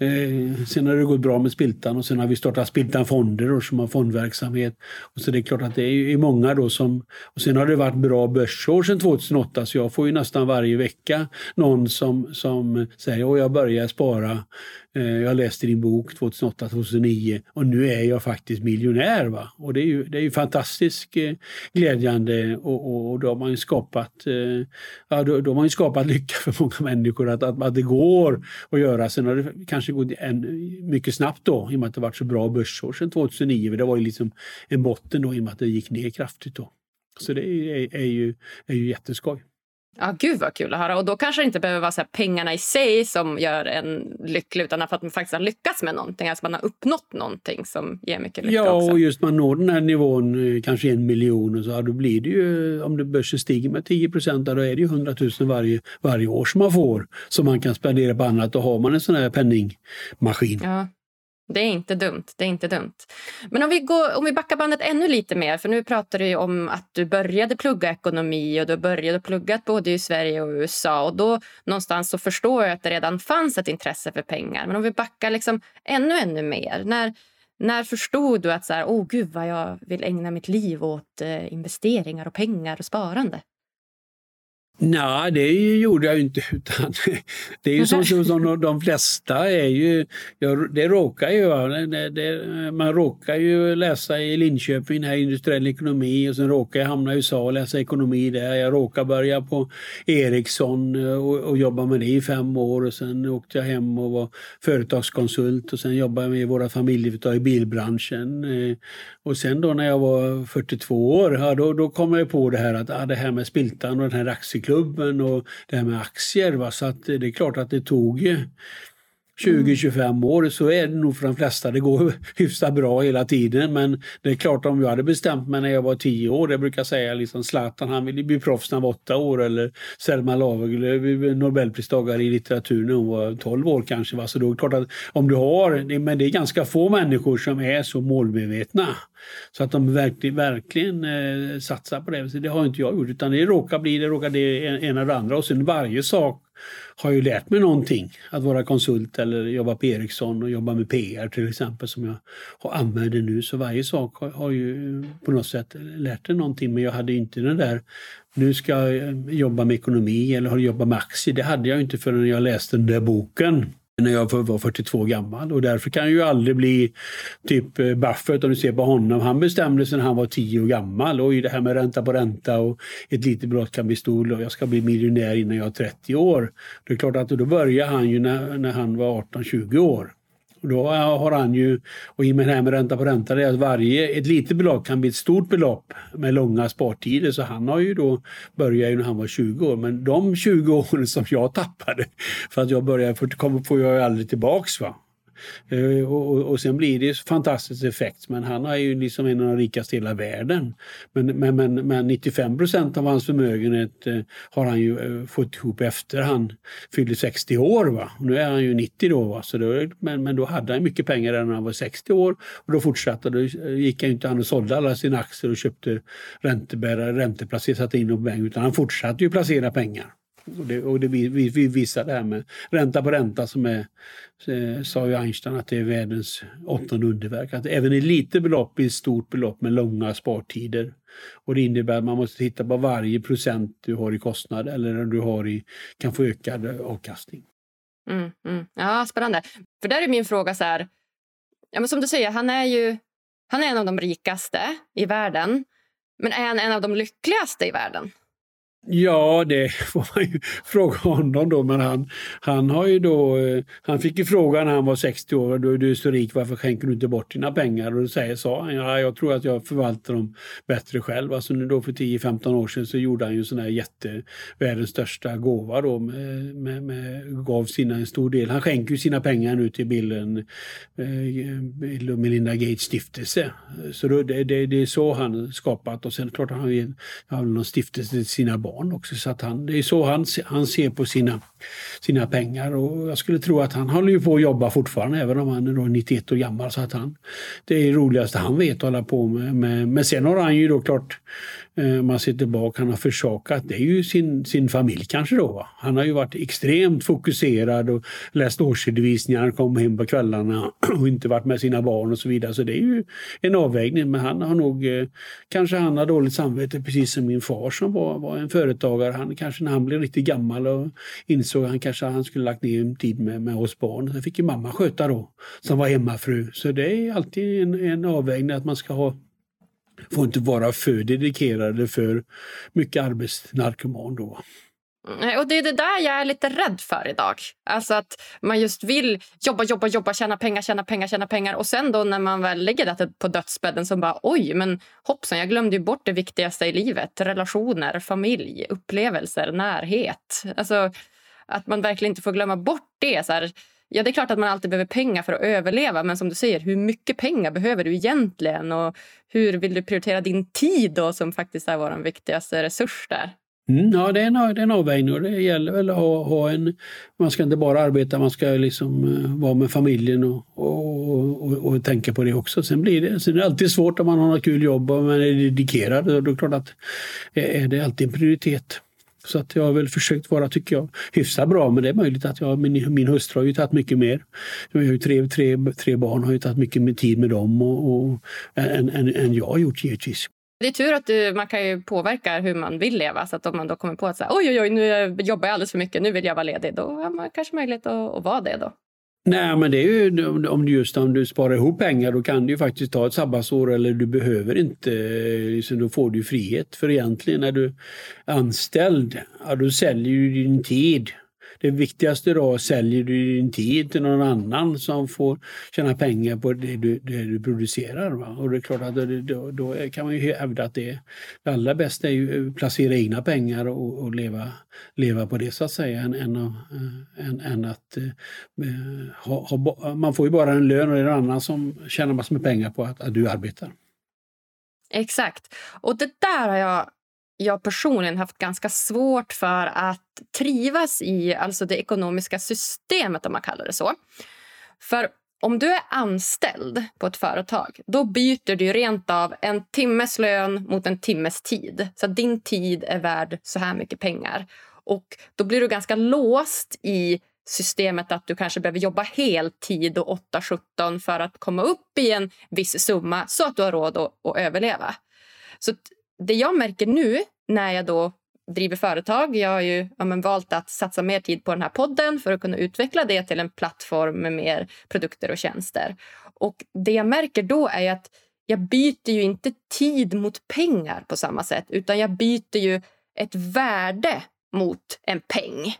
Eh, sen har det gått bra med Spiltan och sen har vi startat Spiltan Fonder och som har fondverksamhet. Och så det är klart att det är, är många då som... Och sen har det varit bra börsår sedan 2008 så jag får ju nästan varje vecka någon som, som säger att jag börjar spara Eh, jag läste din bok 2008-2009 och nu är jag faktiskt miljonär. Va? Och det är ju, det är ju fantastiskt eh, glädjande och, och, och, då har man ju skapat, eh, ja, då, då, har man ju skapat lycka för många människor att, att, att det går att göra. Sen har det kanske gått en, mycket snabbt då i och med att det varit så bra börsår sedan 2009. Det var ju liksom en botten då i och med att det gick ner kraftigt då. Så det är, är, ju, är ju jätteskoj. Ja, gud vad kul att höra. Och då kanske det inte behöver vara så pengarna i sig som gör en lycklig utan för att man faktiskt har lyckats med någonting. Alltså man har uppnått någonting som ger mycket lycka Ja, också. och just man når den här nivån, eh, kanske en miljon och så, då blir det ju, om det börsen stiger med 10 procent, då är det ju 100 000 varje, varje år som man får som man kan spendera på annat. Då har man en sån här penningmaskin. Ja. Det är inte dumt. Det är inte dumt. Men om vi, går, om vi backar bandet ännu lite mer. För Nu pratar du om att du började plugga ekonomi och du började plugga både i Sverige och USA. Och då någonstans så förstår jag att det redan fanns ett intresse för pengar. Men om vi backar liksom ännu, ännu mer. När, när förstod du att så här, oh, gud vad jag vill ägna mitt liv åt eh, investeringar och pengar och sparande? Nej, det gjorde jag inte. Utan det är ju som, som de flesta är ju, det råkar ju det, det, man råkar ju läsa i Linköping, här industriell ekonomi och sen råkar jag hamna i USA och läsa ekonomi där. Jag råkar börja på Ericsson eh, och, och jobba med det i fem år och sen åkte jag hem och var företagskonsult och sen jobbade jag med våra familjeföretag i bilbranschen. Eh, och sen då när jag var 42 år, ja, då, då kom jag på det här att ja, det här med Spiltan och den här klubben och det här med aktier. Va? Så att det är klart att det tog 20-25 år så är det nog för de flesta. Det går hyfsat bra hela tiden men det är klart om jag hade bestämt mig när jag var 10 år, jag brukar säga liksom Zlatan han ville bli proffs när han var 8 år eller Selma Lagerlöf nobelpristagare i litteratur när hon var 12 år kanske. Va? Så då är det klart att om du har, men det är ganska få människor som är så målmedvetna så att de verkligen, verkligen eh, satsar på det. Så det har inte jag gjort utan det råkar bli det, råkar det ena eller andra och sen varje sak har ju lärt mig någonting. Att vara konsult eller jobba på Ericsson och jobba med PR till exempel som jag använder nu. Så varje sak har, har ju på något sätt lärt mig någonting men jag hade inte den där nu ska jag jobba med ekonomi eller jobba med aktier. Det hade jag inte förrän jag läste den där boken när jag var 42 gammal och därför kan jag ju aldrig bli typ eh, Buffett om du ser på honom. Han bestämde sig när han var 10 år gammal. Oj, det här med ränta på ränta och ett litet brott kan bli stort och jag ska bli miljonär innan jag är 30 år. Det är klart att då började han ju när, när han var 18-20 år. Och då har han ju, och i och med det här med ränta på ränta, det är att varje, ett litet belopp kan bli ett stort belopp med långa spartider. Så han har ju då börjat ju när han var 20 år. Men de 20 åren som jag tappade, för att jag började, för kommer får jag ju aldrig tillbaks. Va? Eh, och, och, och sen blir det fantastisk effekt. Men han är ju liksom en av de rikaste i hela världen. Men, men, men, men 95 procent av hans förmögenhet eh, har han ju eh, fått ihop efter han fyllde 60 år. Va? Nu är han ju 90 då. Va? Så då men, men då hade han mycket pengar redan när han var 60 år. Och då fortsatte. Då gick han inte han och sålde alla sina aktier och köpte räntebärare, ränteplacerare, satte in dem på bank. Utan han fortsatte ju placera pengar. Och det, och det vi, vi visar det här med ränta på ränta som är, eh, sa ju Einstein att det är världens åttonde underverk. Att även ett litet belopp blir ett stort belopp med långa spartider. Och det innebär att man måste titta på varje procent du har i kostnad eller du har i, kan få ökad avkastning. Mm, mm. Ja, spännande. För där är min fråga så här, ja, men som du säger, han är ju han är en av de rikaste i världen. Men är han en av de lyckligaste i världen? Ja, det får man ju fråga honom då. Men han, han har ju då, eh, han fick ju frågan när han var 60 år, då är du så rik, varför skänker du inte bort dina pengar? Och då säger, sa han, ja, jag tror att jag förvaltar dem bättre själv. Alltså nu då för 10-15 år sedan så gjorde han ju sån här jätte, världens största gåva då, med, med, med, gav sina en stor del. Han skänker ju sina pengar nu till bilden Bill och Melinda Gates stiftelse. Så då, det, det, det är så han skapat och sen klart han har ju någon stiftelse till sina barn barn också. Så att han, det är så han, han ser på sina, sina pengar och jag skulle tro att han håller ju på att jobba fortfarande även om han är då 91 år gammal. Så att han, det är det roligaste han vet att hålla på med. Men, Men sen har han ju då klart Eh, man ser tillbaka, han har försakat, det är ju sin, sin familj kanske då. Va? Han har ju varit extremt fokuserad och läst årsredovisningar, kom hem på kvällarna och inte varit med sina barn och så vidare. Så det är ju en avvägning. Men han har nog, eh, kanske han har dåligt samvete precis som min far som var, var en företagare. Han kanske när han blev riktigt gammal och insåg insåg han kanske han skulle lagt ner tid med, med oss barn. Det fick ju mamma sköta då, som var hemmafru. Så det är alltid en, en avvägning att man ska ha får inte vara för dedikerade för mycket arbetsnarkoman då. Och Det är det där jag är lite rädd för idag. Alltså att man just vill jobba, jobba, jobba, tjäna pengar, tjäna pengar, tjäna pengar. Och sen då när man väl lägger det på dödsbädden så bara oj, men hoppsan, jag glömde ju bort det viktigaste i livet. Relationer, familj, upplevelser, närhet. Alltså att man verkligen inte får glömma bort det. Så här, Ja, det är klart att man alltid behöver pengar för att överleva. Men som du säger, hur mycket pengar behöver du egentligen? Och hur vill du prioritera din tid då, som faktiskt är vår viktigaste resurs där? Mm, ja, det är, en, det är en avvägning och det gäller väl att ha, ha, en... Man ska inte bara arbeta, man ska liksom eh, vara med familjen och, och, och, och, tänka på det också. Sen blir det, sen är det alltid svårt om man har något kul jobb och man är dedikerad. Då är det klart att eh, är det alltid en prioritet. Så att jag har väl försökt vara, tycker jag, hyfsat bra. Men det är möjligt att jag, min, min hustru har ju tagit mycket mer. Jag har ju tre, tre, tre barn, har ju tagit mycket mer tid med dem och, och, än, än, än jag har gjort givetvis. Det är tur att du, man kan ju påverka hur man vill leva. Så att om man då kommer på att så här, oj, oj, oj, nu jobbar jag alldeles för mycket, nu vill jag vara ledig. Då har man kanske möjlighet att, att vara det då. Nej, men det är ju om du just om du sparar ihop pengar då kan du ju faktiskt ta ett sabbatsår eller du behöver inte, eh, liksom, då får du frihet. För egentligen när du är anställd, ja, då säljer du din tid det viktigaste då, säljer du din tid till någon annan som får tjäna pengar på det du, det du producerar. Va? Och det är klart att då, då, kan man ju hävda att det, det allra bästa är ju att placera egna pengar och, och leva, leva på det så att säga än, än, eh, än, än att äh, ha, ha, man får ju bara en lön och det är någon annan som tjänar massor med pengar på att, att du arbetar. Exakt. Och det där har jag jag personligen haft ganska svårt för att trivas i alltså det ekonomiska systemet, om man kallar det så. För om du är anställd på ett företag då byter du rent av en timmes lön mot en timmes tid. Så din tid är värd så här mycket pengar. Och Då blir du ganska låst i systemet att du kanske behöver jobba heltid och 8-17 för att komma upp i en viss summa så att du har råd att, att överleva. Så det jag märker nu när jag då driver företag. Jag har ju ja, valt att satsa mer tid på den här podden för att kunna utveckla det till en plattform med mer produkter och tjänster. Och Det jag märker då är att jag byter ju inte tid mot pengar på samma sätt utan jag byter ju ett värde mot en peng.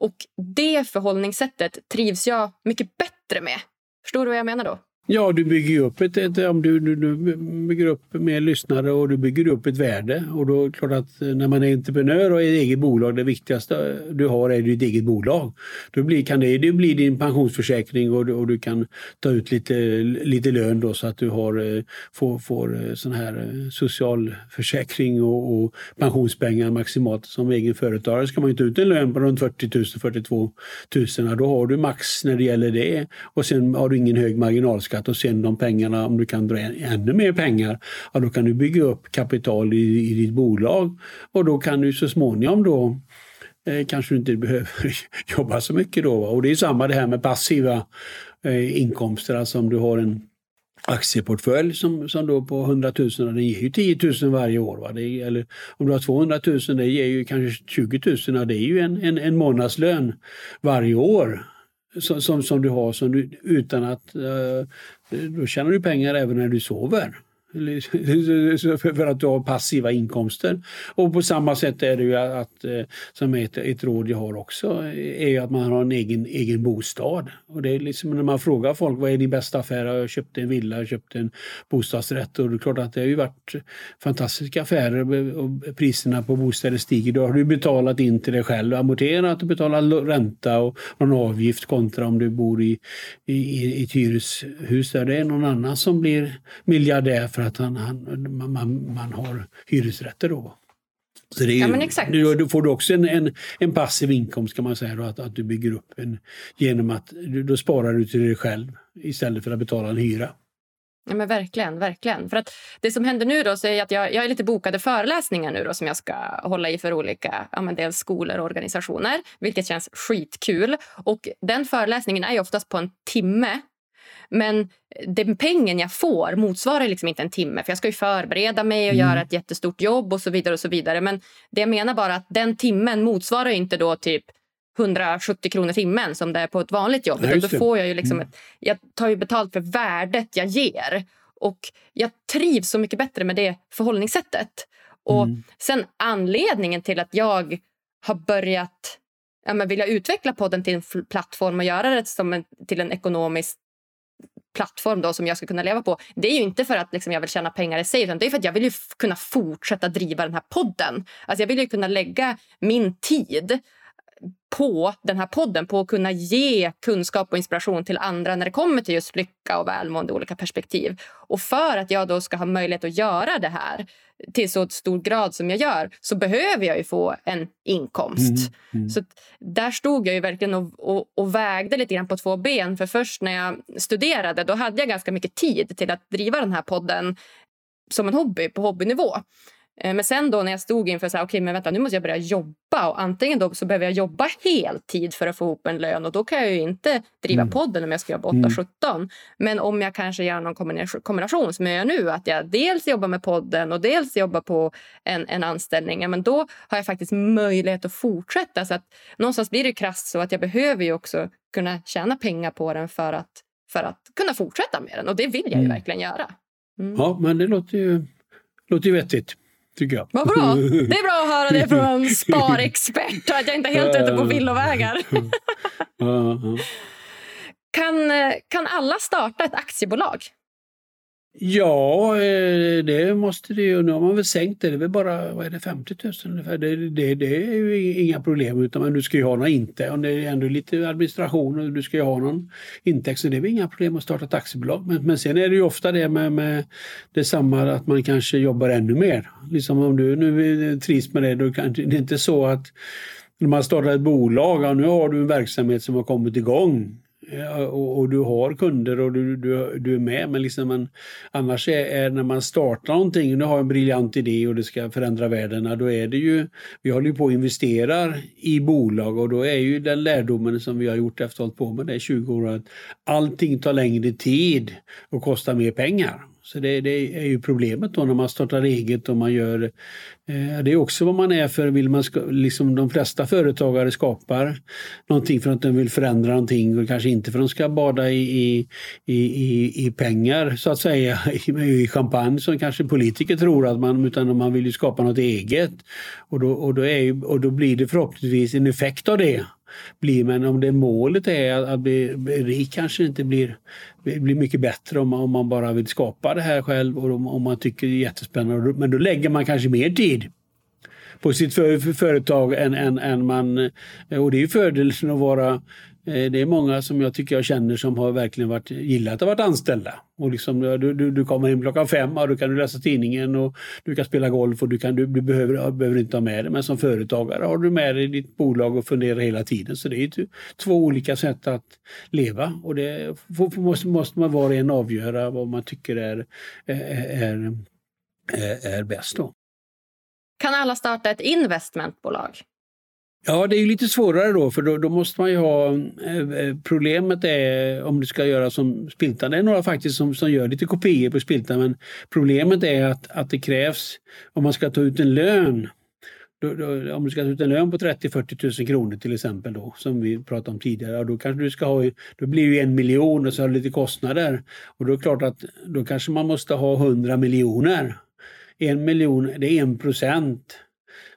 Och Det förhållningssättet trivs jag mycket bättre med. Förstår du vad jag menar då? Ja, du bygger upp ett, ett om du, du, du, bygger upp mer lyssnare och du bygger upp ett värde. Och då är det klart att eh, när man är entreprenör och är ett eget bolag, det viktigaste du har är ditt eget bolag. Då blir, kan det, det blir din pensionsförsäkring och, och du kan ta ut lite, lite lön då så att du har, eh, får, får eh, sån här socialförsäkring och, och pensionspengar maximalt. Som egen företagare ska man inte ta ut en lön på runt 40 000, 42 000. Då har du max när det gäller det och sen har du ingen hög marginalskatt ökat och sen de pengarna, om du kan dra ännu mer pengar, ja, då kan du bygga upp kapital i, i ditt bolag och då kan du så småningom då eh, kanske du inte behöver jobba så mycket då. Och det är samma det här med passiva eh, inkomster, alltså om du har en aktieportfölj som, som då på 100 000, det ger ju 10 000 varje år. Va? Det eller om du har 200 000, det ger ju kanske 20 000, det är ju en, en, en månadslön varje år som, som, som, du har som du, utan att... Uh, då tjänar du pengar även när du sover för att du har passiva inkomster. Och på samma sätt är det ju att, eh, som ett, ett råd jag har också, eh, är att man har en egen, egen bostad. Och det är liksom när man frågar folk vad är din bästa affär? Jag köpte en villa, jag köpte en bostadsrätt och det är klart att det har ju varit fantastiska affärer och priserna på bostäder stiger. Då har du betalat in till dig själv, amorterat och betalat ränta och någon avgift kontra om du bor i, i, i ett hyreshus där det är någon annan som blir miljardär för att han, han, man, man har hyresrätter då. Så det är, ja, exakt. Då får du också en, en, en passiv inkomst kan man säga, då, att, att du bygger upp en genom att då sparar du till dig själv istället för att betala en hyra. Ja, men verkligen, verkligen. För att det som händer nu då så är att jag, jag är lite bokade föreläsningar nu då som jag ska hålla i för olika ja, men dels skolor och organisationer, vilket känns skitkul. Och den föreläsningen är oftast på en timme men den pengen jag får motsvarar liksom inte en timme för jag ska ju förbereda mig och mm. göra ett jättestort jobb och så vidare. och så vidare. Men det jag menar bara att den timmen motsvarar inte då typ 170 kronor timmen som det är på ett vanligt jobb. Ja, då får jag ju liksom mm. ett, jag tar ju betalt för värdet jag ger. Och jag trivs så mycket bättre med det förhållningssättet. Och mm. sen anledningen till att jag har börjat ja, men vilja utveckla podden till en plattform och göra det som en, till en ekonomisk plattform då som jag ska kunna leva på. Det är ju inte för att liksom, jag vill tjäna pengar i sig utan det är för att jag vill kunna fortsätta driva den här podden. Alltså, jag vill ju kunna lägga min tid på den här podden, på att kunna ge kunskap och inspiration till andra när det kommer till just lycka och välmående i olika perspektiv. Och för att jag då ska ha möjlighet att göra det här till så stor grad som jag gör så behöver jag ju få en inkomst. Mm, mm. Så där stod jag ju verkligen och, och, och, vägde lite grann på två ben. För först när jag studerade då hade jag ganska mycket tid till att driva den här podden som en hobby på hobbynivå. Eh, men sen då när jag stod inför så här, okay, men vänta, nu måste jag börja jobba och antingen då så behöver jag jobba heltid för att få ihop en lön och då kan jag ju inte driva mm. podden om jag ska jobba 8-17. Mm. Men om jag kanske gör någon kombination som jag gör nu, att jag dels jobbar med podden och dels jobbar på en, en anställning, men då har jag faktiskt möjlighet att fortsätta. Så att någonstans blir det krasst så att jag behöver ju också kunna tjäna pengar på den för att, för att kunna fortsätta med den och det vill jag ju mm. verkligen göra. Mm. Ja, men det låter ju, låter ju vettigt tycker jag. Vad bra! Det är bra att höra det från en sparexpert att jag inte är helt ute på villovägar. kan, kan alla starta ett aktiebolag? Ja, eh, det måste det ju. Nu har man väl sänkt det. Det är väl bara vad är det, 50 000 ungefär. Det, det, det är ju inga problem. Utan men du ska ju ha några inte. Och det är ändå lite administration och du ska ju ha någon intäkt. Så det är väl inga problem att starta ett aktiebolag. Men, men sen är det ju ofta det med, med detsamma att man kanske jobbar ännu mer. Liksom om du nu trivs med det, då kan det är inte så att när man startar ett bolag, och nu har du en verksamhet som har kommit igång och, och, du har kunder och du, du, du är med. Men liksom man, annars är, är, när man startar någonting, och nu har en briljant idé och det ska förändra världen, då är det ju, vi håller ju på och investerar i bolag och då är ju den lärdomen som vi har gjort efter att ha hållit på med det i 20 år att allting tar längre tid och kostar mer pengar. Så det, det, är ju problemet då när man startar eget och man gör... Eh, det är också vad man är för, vill man ska, liksom de flesta företagare skapar någonting för att de vill förändra någonting och kanske inte för att de ska bada i, i, i, i pengar så att säga, i, i champagne som kanske politiker tror att man, utan man vill ju skapa något eget. Och då, och då, är, och då blir det förhoppningsvis en effekt av det bli. Men om det målet är att bli rik kanske inte blir, blir mycket bättre om man, om man bara vill skapa det här själv och om, om man tycker det är jättespännande. Men då lägger man kanske mer tid på sitt för, företag än, än, än man... Och det är ju fördelen att vara Eh, det är många som jag tycker jag känner som har verkligen varit, gillat att ha varit anställda. Och liksom, du, du, du kommer in klockan fem och då kan du läsa tidningen och du kan spela golf och du, kan, du, du behöver, behöver inte ha med det. Men som företagare har du med dig ditt bolag och funderar hela tiden. Så det är två olika sätt att leva och det måste, måste man var och en avgöra vad man tycker är, är, är, är bäst. Då. Kan alla starta ett investmentbolag? Ja, det är lite svårare då för då, då, måste man ju ha... Eh, eh, problemet är om du ska göra som Spiltan. Det är några faktiskt som, som gör lite kopior på Spiltan men problemet är att, att det krävs om man ska ta ut en lön då, då, om du ska ta ut en lön på 30-40 000 kronor till exempel då, som vi pratade om tidigare, då kanske du ska ha, då blir det en miljon och så har du lite kostnader. Och då är det klart att då kanske man måste ha 100 miljoner. En miljon, det är en procent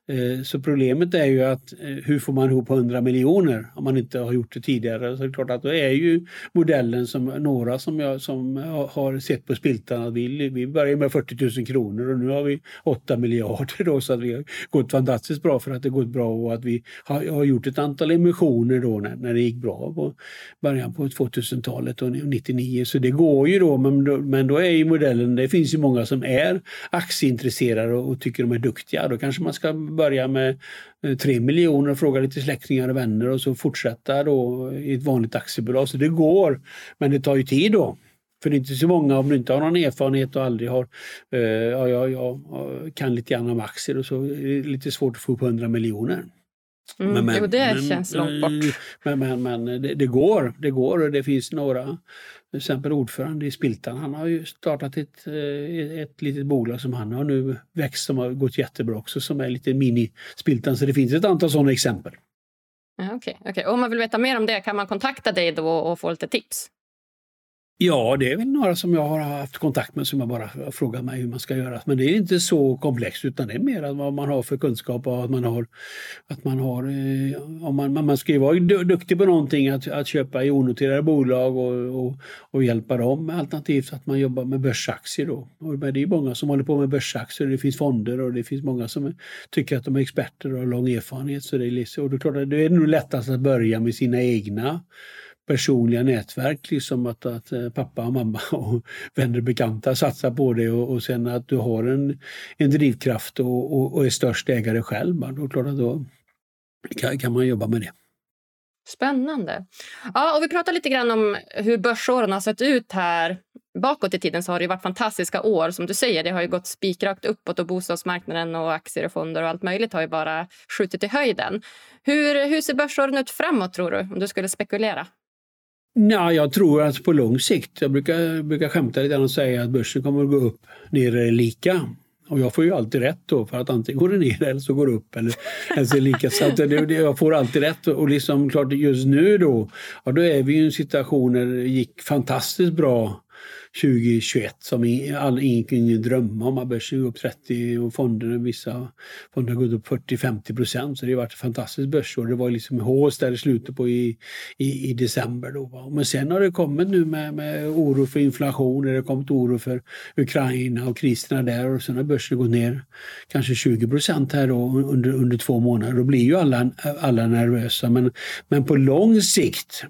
Eh, så problemet är ju att eh, hur får man ihop 100 miljoner om man inte har gjort det tidigare? Så det är klart att då är ju modellen som några som jag som har sett på Spiltan att vi, vi börjar med 40 000 kronor och nu har vi 8 miljarder då så att vi har gått fantastiskt bra för att det gått bra och att vi har, har gjort ett antal emissioner då när, när det gick bra på början på 2000-talet och 99 så det går ju då men, då men då är ju modellen, det finns ju många som är aktieintresserade och, och tycker de är duktiga. Då kanske man ska börja med 3 eh, miljoner och fråga lite släktingar och vänner och så fortsätta då i ett vanligt aktiebolag. Så det går, men det tar ju tid då. För det är inte så många, om du inte har någon erfarenhet och aldrig har, uh, ja, ja, ja, kan lite grann om aktier och så är det lite svårt att få upp 100 miljoner. Mm, men, men, jo, det men, känns långt bort. Men, men, men det, det, går, det går och det finns några till exempel ordförande i Spiltan, han har ju startat ett, eh, ett litet bolag som han har nu växt som har gått jättebra också som är lite mini-Spiltan. Så det finns ett antal sådana exempel. Okej, okay, okay. om man vill veta mer om det kan man kontakta dig då och få lite tips? Ja, det är väl några som jag har haft kontakt med som jag bara frågar mig hur man ska göra. Men det är inte så komplext utan det är mer vad man har för kunskap och att man har... Att man, har eh, om man, man ska ju vara duktig på någonting, att, att köpa i onoterade bolag och, och, och hjälpa dem. Alternativt att man jobbar med börsaktier. Då. Och det är många som håller på med börsaktier. Det finns fonder och det finns många som tycker att de är experter och har lång erfarenhet. Så det är, och det är klart det är nog lättast att börja med sina egna personliga nätverk, liksom att, att eh, pappa och mamma och vänner och bekanta satsar på det och, och sen att du har en, en drivkraft och, och, och är störst ägare själv, då, klart då kan, kan man jobba med det. Spännande. Ja, och vi pratar lite grann om hur börsåren har sett ut här. Bakåt i tiden så har det varit fantastiska år. Som du säger, det har ju gått spikrakt uppåt och bostadsmarknaden och aktier och fonder och allt möjligt har ju bara skjutit i höjden. Hur, hur ser börsåren ut framåt tror du, om du skulle spekulera? Nej, jag tror att på lång sikt, jag brukar, brukar skämta lite och säga att börsen kommer att gå upp ner lika. Och jag får ju alltid rätt då för att antingen går det ner eller så går det upp. Eller, eller lika. Så att det, jag får alltid rätt. Och liksom klart just nu då, ja, då är vi i en situation där det gick fantastiskt bra 2021 som ingen kunde drömma om. Börsen gick upp 30 och fonderna, vissa fonder har gått upp 40-50 procent. Så det har varit ett fantastiskt börsår. Det var liksom hås där i slutet på i, i, i december. Då. Men sen har det kommit nu med, med oro för inflation, det har kommit oro för Ukraina och kriserna där och sen har börsen gått ner kanske 20 procent här då under, under två månader. Då blir ju alla, alla nervösa. Men, men på lång sikt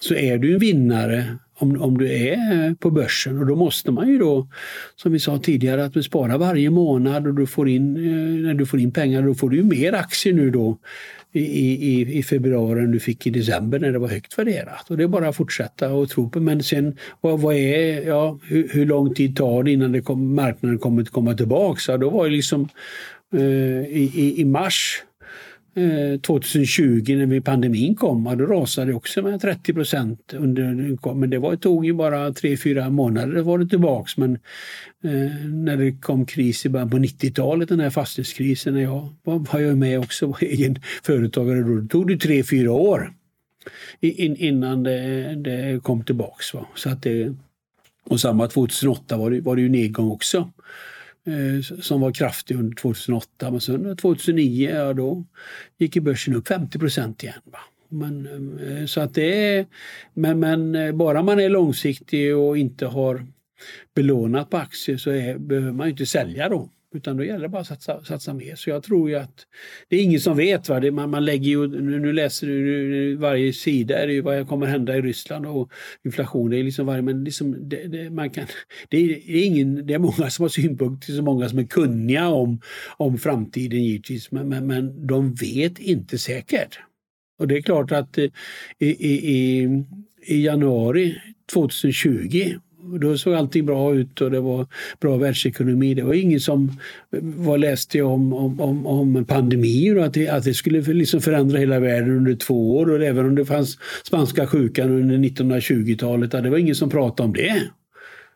så är du en vinnare om, om du är eh, på börsen och då måste man ju då, som vi sa tidigare, att du sparar varje månad och du får in, eh, när du får in pengar då får du ju mer aktier nu då i, i, i februari än du fick i december när det var högt värderat. Och det är bara att fortsätta och tro på. Men sen vad, vad är, ja, hur, hur, lång tid tar det innan det kom, marknaden kommer att komma tillbaka? Så då var det liksom eh, i, i, i mars Eh, 2020 när pandemin kom, då rasade det också med 30 procent. Men det var, tog ju bara 3-4 månader var det tillbaks. Men eh, när det kom kris i början på 90-talet, den här fastighetskrisen, när jag var, var jag med också, var egen företagare då, tog det 3-4 år in, innan det, det kom tillbaks. Va? Så att det, och samma 2008 var det, var det ju nedgång också. Eh, som var kraftig under 2008. Men sen 2009, ja, då gick börsen upp 50 procent igen. Va? Men, eh, så att det är, men, men eh, bara man är långsiktig och inte har belånat på aktier så är, behöver man inte sälja då. Utan då gäller det bara att satsa, satsa mer. Så jag tror ju att det är ingen som vet. Va? Det, man, man lägger ju, nu, nu läser du nu, varje sida är det ju vad kommer hända i Ryssland och inflation. Det är liksom varje, men liksom det, det, man kan, det, är, ingen, det är många som har synpunkter, så många som är kunniga om, om framtiden givetvis. Men, men, men de vet inte säkert. Och det är klart att eh, i, i, i, i januari 2020 då såg allting bra ut och det var bra världsekonomi. Det var ingen som var läste om, om, om, om pandemier och att det, att det skulle liksom förändra hela världen under två år. Och även om det fanns spanska sjukan under 1920-talet, det var ingen som pratade om det.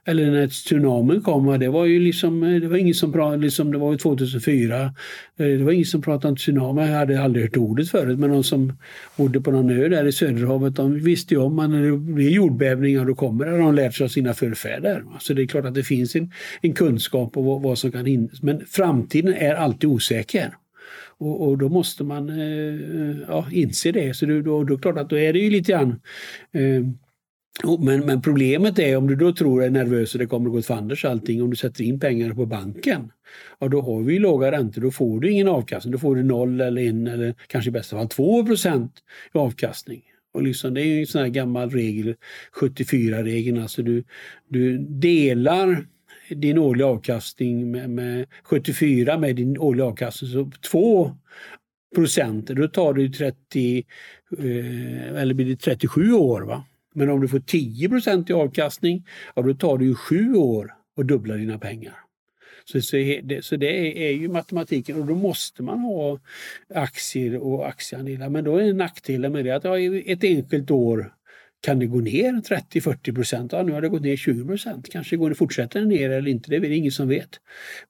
Eller när tsunamin kom, det var ju liksom, eh, det var ingen som pratade, liksom, det var ju 2004. Eh, det var ingen som pratade om tsunami, jag hade aldrig hört ordet förut, men de som bodde på någon ö där i Söderhavet, de visste ju om att när det blir jordbävningar då kommer det, De har lärt sig av sina förfäder. Så det är klart att det finns en, en kunskap om vad, vad som kan hindra. Men framtiden är alltid osäker. Och, och, då måste man eh, ja, inse det. Så det då, då, klart att då är det ju lite grann eh, men, men, problemet är om du då tror är nervös och det kommer att gå åt fanders allting, om du sätter in pengar på banken, ja då har vi låga räntor, då får du ingen avkastning. Då får du noll eller en eller kanske i bästa fall 2 procent i avkastning. Och liksom, det är en sån här gammal regel, 74-regeln, alltså du, du delar din årliga avkastning med, med 74 med din årliga avkastning, så 2 procent, då tar du 30, eh, eller blir det 37 år. va? Men om du får 10% i avkastning, ja, då tar det ju sju år att dubbla dina pengar. Så, så, det, så det är, ju matematiken och då måste man ha aktier och aktieandelar. Men då är nackdelen med det att ja, ett enskilt år kan det gå ner 30-40 procent? Ja, nu har det gått ner 20 procent. Kanske går det fortsätter ner eller inte, det är det ingen som vet.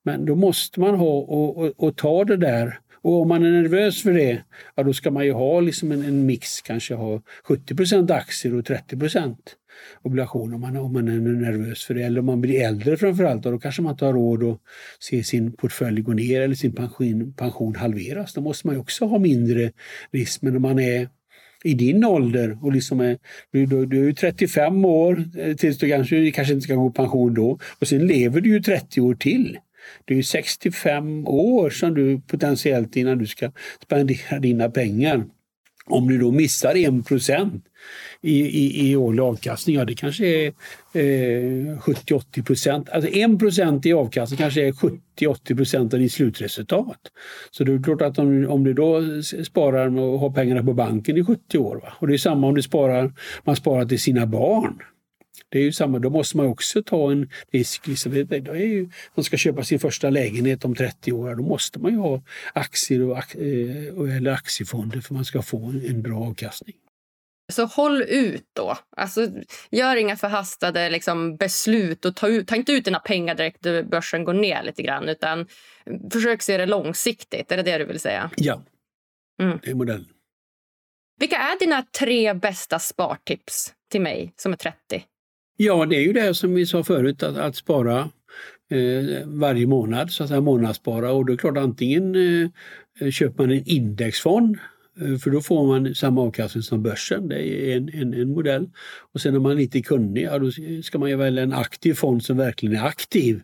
Men då måste man ha och, och, och ta det där och om man är nervös för det, ja då ska man ju ha liksom en, en mix, kanske ha 70% aktier och 30% obligationer om man, om man är nervös för det. Eller om man blir äldre framförallt, då kanske man inte har råd att se sin portfölj gå ner eller sin pension, pension halveras. Då måste man ju också ha mindre risk. Men om man är i din ålder och liksom är, du, du, du är 35 år eh, tills du kanske, kanske inte ska gå i pension då och sen lever du ju 30 år till. Det är 65 år som du potentiellt innan du ska spendera dina pengar. Om du då missar 1 procent i, i, i årlig avkastning, ja det kanske är eh, 70-80 procent. Alltså 1 procent i avkastning kanske är 70-80 procent av ditt slutresultat. Så det är klart att om, om du då sparar och har pengarna på banken i 70 år, va? och det är samma om du sparar, man sparar till sina barn. Det är ju samma, då måste man också ta en risk. Liksom. Det är ju, man ska köpa sin första lägenhet om 30 år, då måste man ju ha aktier och, eh, eller aktiefonder för man ska få en bra avkastning. Så håll ut då. Alltså, gör inga förhastade liksom, beslut och ta, ut, ta inte ut dina pengar direkt när börsen går ner lite grann utan försök se det långsiktigt. Är det det du vill säga? Ja, mm. det är modellen. Vilka är dina tre bästa spartips till mig som är 30? Ja, det är ju det som vi sa förut, att, att spara eh, varje månad, så att säga månadsspara. Och då är det klart, antingen eh, köper man en indexfond eh, för då får man samma avkastning som börsen. Det är en, en, en modell. Och sen om man är lite kunnig, ja, då ska man ju välja en aktiv fond som verkligen är aktiv.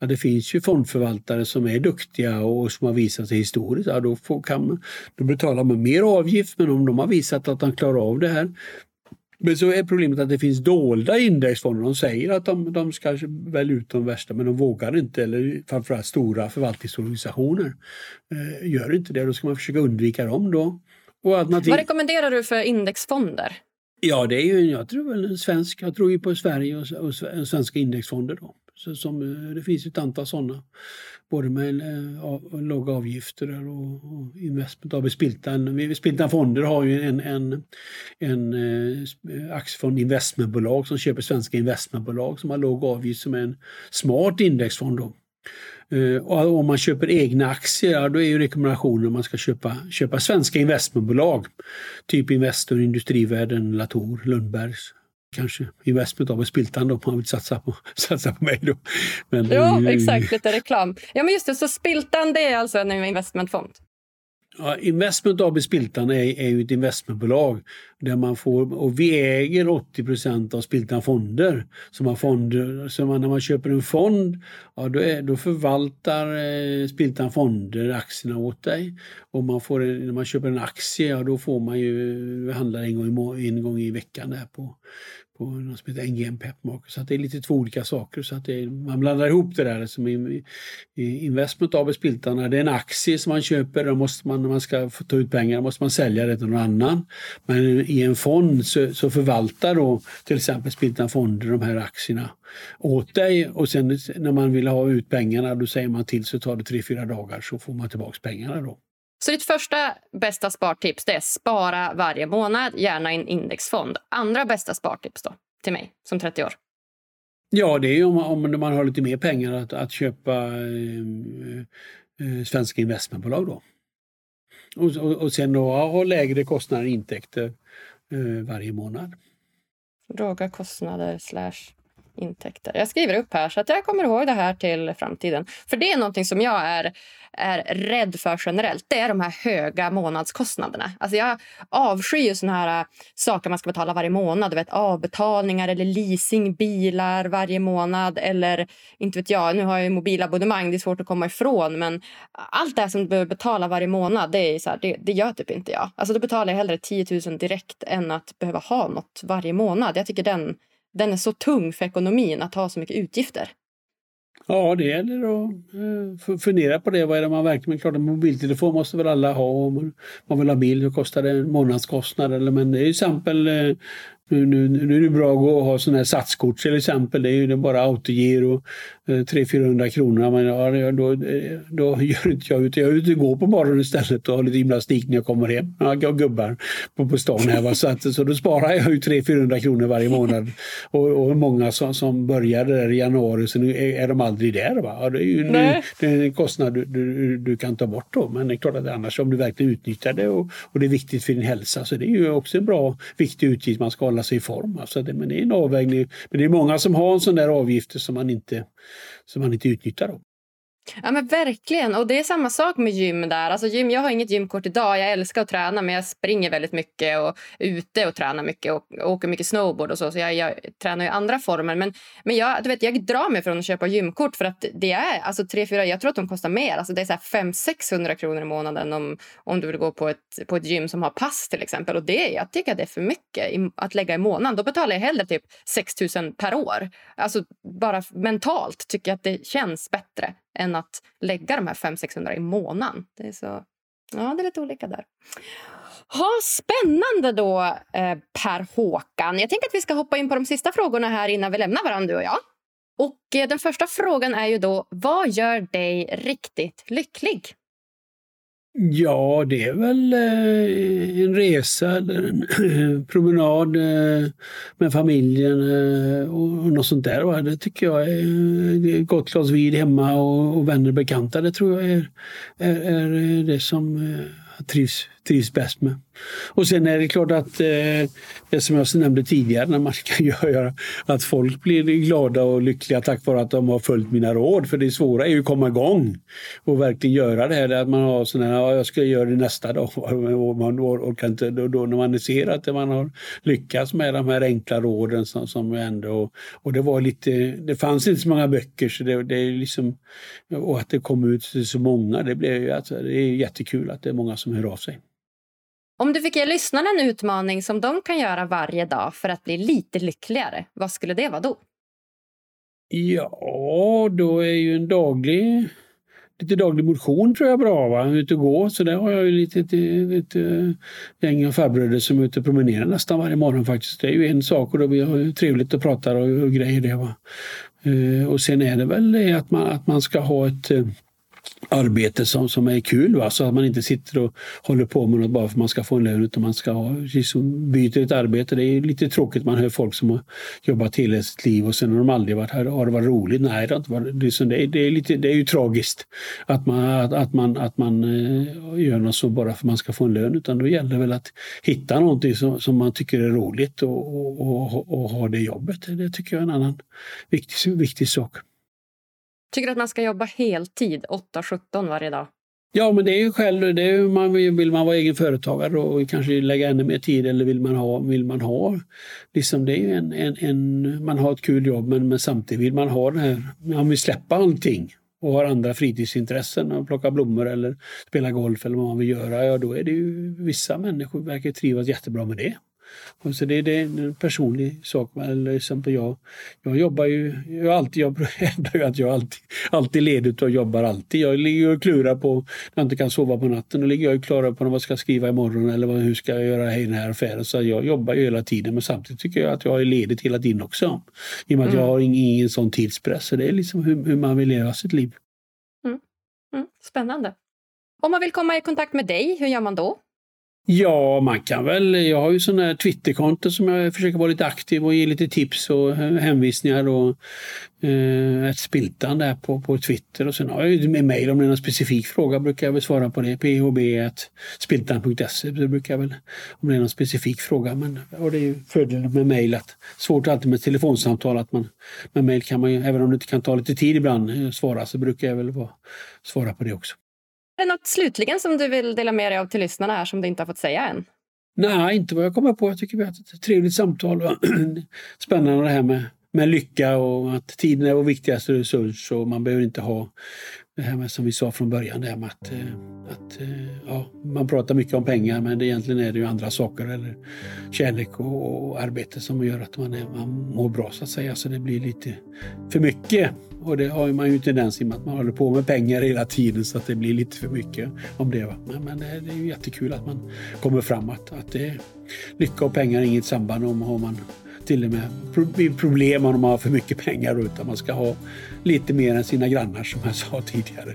Ja, det finns ju fondförvaltare som är duktiga och som har visat sig historiskt. Ja, då, får, kan, då betalar man mer avgift men om de har visat att de klarar av det här men så är problemet att det finns dolda indexfonder. De säger att de, de ska välja ut de värsta men de vågar inte. Eller framförallt stora förvaltningsorganisationer eh, gör inte det. Då ska man försöka undvika dem då. Alternativ... Vad rekommenderar du för indexfonder? Ja, det är ju, jag tror väl en svensk, jag tror ju på Sverige och, och svenska indexfonder. Då. Så som, eh, det finns ett antal sådana. Både med eh, äh, låga avgifter och, och investment AB Spiltan. Spiltan Fonder har ju en, en, en äh, aktiefond investmentbolag som köper svenska investmentbolag som har låg avgift som är en smart indexfond. Då. Och om man köper egna aktier, då är ju rekommendationen att man ska köpa, köpa svenska investmentbolag. Typ Investor, Industrivärden, Latour, Lundbergs kanske investment av Spiltan då, om man vill satsa på, satsa på mig. Då. Men, ja, exakt. Lite reklam. Ja, men just det. Så Spiltan det är alltså en investmentfond? Ja, Investment AB Spiltan är, är ju ett investmentbolag där man får, och vi äger 80 procent av Spiltan Fonder. Så, man fonder, så man, när man köper en fond, ja, då, är, då förvaltar eh, Spiltan Fonder aktierna åt dig. Och man får, när man köper en aktie, ja, då får man ju handlar en gång i, en gång i veckan där på, på något som heter NGM Pepmark. Så att det är lite två olika saker. Så att är, man blandar ihop det där. Som i, i investment AB Spiltarna, det är en aktie som man köper. Då måste man, när man ska få ta ut pengar måste man sälja det till någon annan. Men i en fond så, så förvaltar då till exempel Spiltan Fonder de här aktierna åt dig och sen när man vill ha ut pengarna då säger man till så tar det tre, fyra dagar så får man tillbaka pengarna då. Så ditt första bästa spartips det är spara varje månad, gärna i en indexfond. Andra bästa spartips då, till mig som 30 år? Ja, det är om, om man har lite mer pengar att, att köpa eh, eh, svenska investmentbolag då. Och, och, och sen då ha lägre kostnader och intäkter eh, varje månad. Låga kostnader slash intäkter. Jag skriver upp här så att jag kommer ihåg det här till framtiden. För det är någonting som jag är, är rädd för generellt. Det är de här höga månadskostnaderna. Alltså jag avskyr såna här äh, saker man ska betala varje månad. Du vet, avbetalningar eller leasingbilar varje månad. Eller inte vet jag, nu har jag mobilabonnemang. Det är svårt att komma ifrån. Men allt det som du behöver betala varje månad, det, är så här, det, det gör typ inte jag. Alltså då betalar jag hellre 10 000 direkt än att behöva ha något varje månad. Jag tycker den den är så tung för ekonomin att ha så mycket utgifter. Ja, det gäller att eh, fundera på det. Vad är det man verkligen... Klart, en mobiltelefon måste väl alla ha. Om man vill ha bil så kostar det en månadskostnad. Eller, men det är till exempel eh, nu, nu, nu är det bra att ha sådana här satskort till exempel. Det är ju bara autogiro, 300-400 eh, kronor. Men ja, då, då gör inte jag utan jag är ute och går på morgonen istället och har lite gymnastik när jag kommer hem. Jag har gubbar på, på stan här. Va? Så, att, så då sparar jag ju 300-400 kronor varje månad. Och, och många som, som började där i januari så nu är, är de aldrig där. Va? Ja, det är ju en, en kostnad du, du, du, kan ta bort då. Men det är klart att annars om du verkligen utnyttjar det och, och det är viktigt för din hälsa så det är ju också en bra viktig utgift man ska hålla hålla sig i form. Alltså det, men det är en avvägning. Men det är många som har en sån där avgifter som man inte, som man inte utnyttjar. dem. Ja men verkligen. Och det är samma sak med gym där. Alltså gym, jag har inget gymkort idag. Jag älskar att träna men jag springer väldigt mycket och ute och tränar mycket och, och åker mycket snowboard och så. Så jag, jag tränar i andra former. Men, men jag, du vet, jag drar mig från att köpa gymkort för att det är alltså 3 4 jag tror att de kostar mer. Alltså det är så 500-600 kronor i månaden om, om du vill gå på ett, på ett gym som har pass till exempel. Och det, jag tycker att det är för mycket i, att lägga i månaden. Då betalar jag hellre typ 6 000 per år. Alltså bara mentalt tycker jag att det känns bättre än att lägga de här 500-600 i månaden. Det är, så, ja, det är lite olika där. Ha, spännande då, eh, Per Håkan. Jag tänker att vi ska hoppa in på de sista frågorna här innan vi lämnar varandra, du och jag. Och eh, den första frågan är ju då, vad gör dig riktigt lycklig? Ja, det är väl eh, en resa eller en eh, promenad eh, med familjen och något sånt där. Det tycker jag är ett gott glas vid hemma och vänner och bekanta. Det tror jag är, är, är det som jag trivs, trivs bäst med. Och sen är det klart att eh, det som jag nämnde tidigare, när man kan göra att folk blir glada och lyckliga tack vare att de har följt mina råd. För det svåra är ju att komma igång och verkligen göra det här. Att man har sådana här, ja, jag ska göra det nästa dag. Och man orkar inte, då, då när man ser att man har lyckats med de här enkla råden som, som ändå, och det var lite, det fanns inte så många böcker så det, det är liksom, och att det kom ut så många, det blev alltså, det är jättekul att det är många som hör av sig. Om du fick ge lyssnarna en utmaning som de kan göra varje dag för att bli lite lyckligare, vad skulle det vara då? Ja, då är ju en daglig lite daglig motion tror jag är bra. Va? Ut och gå. Så där har jag ju lite, lite, lite gäng av farbröder som är ute och promenerar nästan varje morgon faktiskt. Det är ju en sak och då blir det trevligt att prata och, och grejer det. Va? Uh, och sen är det väl det att man, att man ska ha ett uh, arbete som, som är kul. Va? Så att man inte sitter och håller på med något bara för att man ska få en lön utan man ska ha, liksom, byter ett arbete. Det är lite tråkigt man hör folk som har jobbat hela sitt liv och sen har de aldrig varit här. Har det varit roligt? Nej, det har liksom. Det, är, det, är, lite, det är ju tragiskt att man, att, att man, att man eh, gör något så bara för att man ska få en lön. Utan då gäller det väl att hitta någonting som, som man tycker är roligt och, och, och, och ha det jobbet. Det tycker jag är en annan viktig, viktig sak. Tycker du att man ska jobba heltid, 8-17 varje dag? Ja, men det är ju själv, det är, man, vill man vara egen företagare och kanske lägga ännu mer tid eller vill man ha, vill man ha liksom det är ju en, en, en, man har ett kul jobb men, men samtidigt vill man ha det här, man vill släppa allting och har andra fritidsintressen, och plocka blommor eller spela golf eller vad man vill göra, ja då är det ju vissa människor verkar trivas jättebra med det. Och så det, det är en personlig sak. Eller exempel jag, jag jobbar ju, jag, alltid, jag hävdar ju att jag alltid, alltid ledigt och jobbar alltid. Jag ligger och klurar på, när jag inte kan sova på natten, då ligger jag och klurar på vad jag ska skriva imorgon eller vad, hur ska jag göra i den här affären. Så jag jobbar ju hela tiden men samtidigt tycker jag att jag är ledigt hela tiden också. I och med mm. att jag har ingen, ingen sån tidspress. Så det är liksom hur, hur man vill leva sitt liv. Mm. Mm. Spännande. Om man vill komma i kontakt med dig, hur gör man då? Ja, man kan väl. Jag har ju sådana här Twitterkonto som jag försöker vara lite aktiv och ge lite tips och hänvisningar och eh, ett spiltan där på, på Twitter. Och sen har jag ju med mejl om det är någon specifik fråga brukar jag väl svara på det. phb.spiltan.se det brukar jag väl om det är någon specifik fråga. Men, och det är ju fördelen med mejl att svårt alltid med telefonsamtal att man med mejl kan man ju, även om det kan ta lite tid ibland, eh, svara så brukar jag väl vara, svara på det också. Är det något slutligen som du vill dela med dig av till lyssnarna här som du inte har fått säga än? Nej, inte vad jag kommer på. Jag tycker vi har haft ett trevligt samtal. Och spännande det här med, med lycka och att tiden är vår viktigaste resurs och man behöver inte ha det här med som vi sa från början, det här med att, eh, att eh, ja, man pratar mycket om pengar men det egentligen är det ju andra saker eller kärlek och, och arbete som gör att man, är, man mår bra så att säga. Så det blir lite för mycket. Och det har man ju tendens i med att man håller på med pengar hela tiden så att det blir lite för mycket om det. Men, men eh, det är ju jättekul att man kommer fram att, att det är lycka och pengar är inget samband om har man till och med problem om man har för mycket pengar utan man ska ha lite mer än sina grannar som jag sa tidigare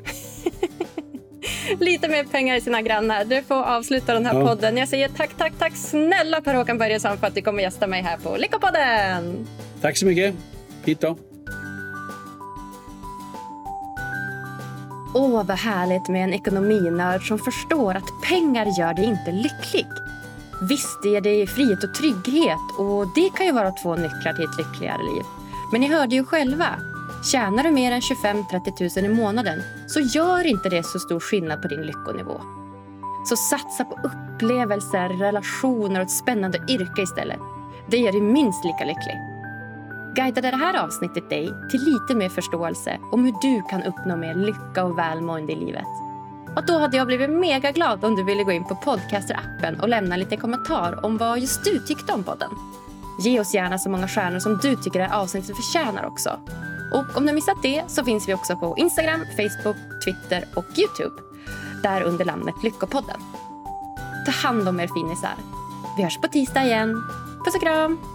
lite mer pengar än sina grannar. Du får avsluta den här ja. podden. Jag säger tack, tack, tack snälla Per-Håkan Börjesson för att du kommer gästa mig här på Lyckopodden. Tack så mycket. Hit då. Åh, vad härligt med en ekonominörd som förstår att pengar gör dig inte lycklig. Visst, det ger dig frihet och trygghet och det kan ju vara två nycklar till ett lyckligare liv. Men ni hörde ju själva. Tjänar du mer än 25-30 000 i månaden så gör inte det så stor skillnad på din lyckonivå. Så satsa på upplevelser, relationer och ett spännande yrke istället. Det gör dig minst lika lycklig. Guidade det här avsnittet dig till lite mer förståelse om hur du kan uppnå mer lycka och välmående i livet? Och då hade jag blivit mega glad om du ville gå in på Podcaster-appen och lämna lite kommentar om vad just du tyckte om podden. Ge oss gärna så många stjärnor som du tycker det här avsnittet förtjänar också. Och om du missat det så finns vi också på Instagram, Facebook, Twitter och Youtube. Där under namnet Lyckopodden. Ta hand om er finisar. Vi hörs på tisdag igen. Puss och kram!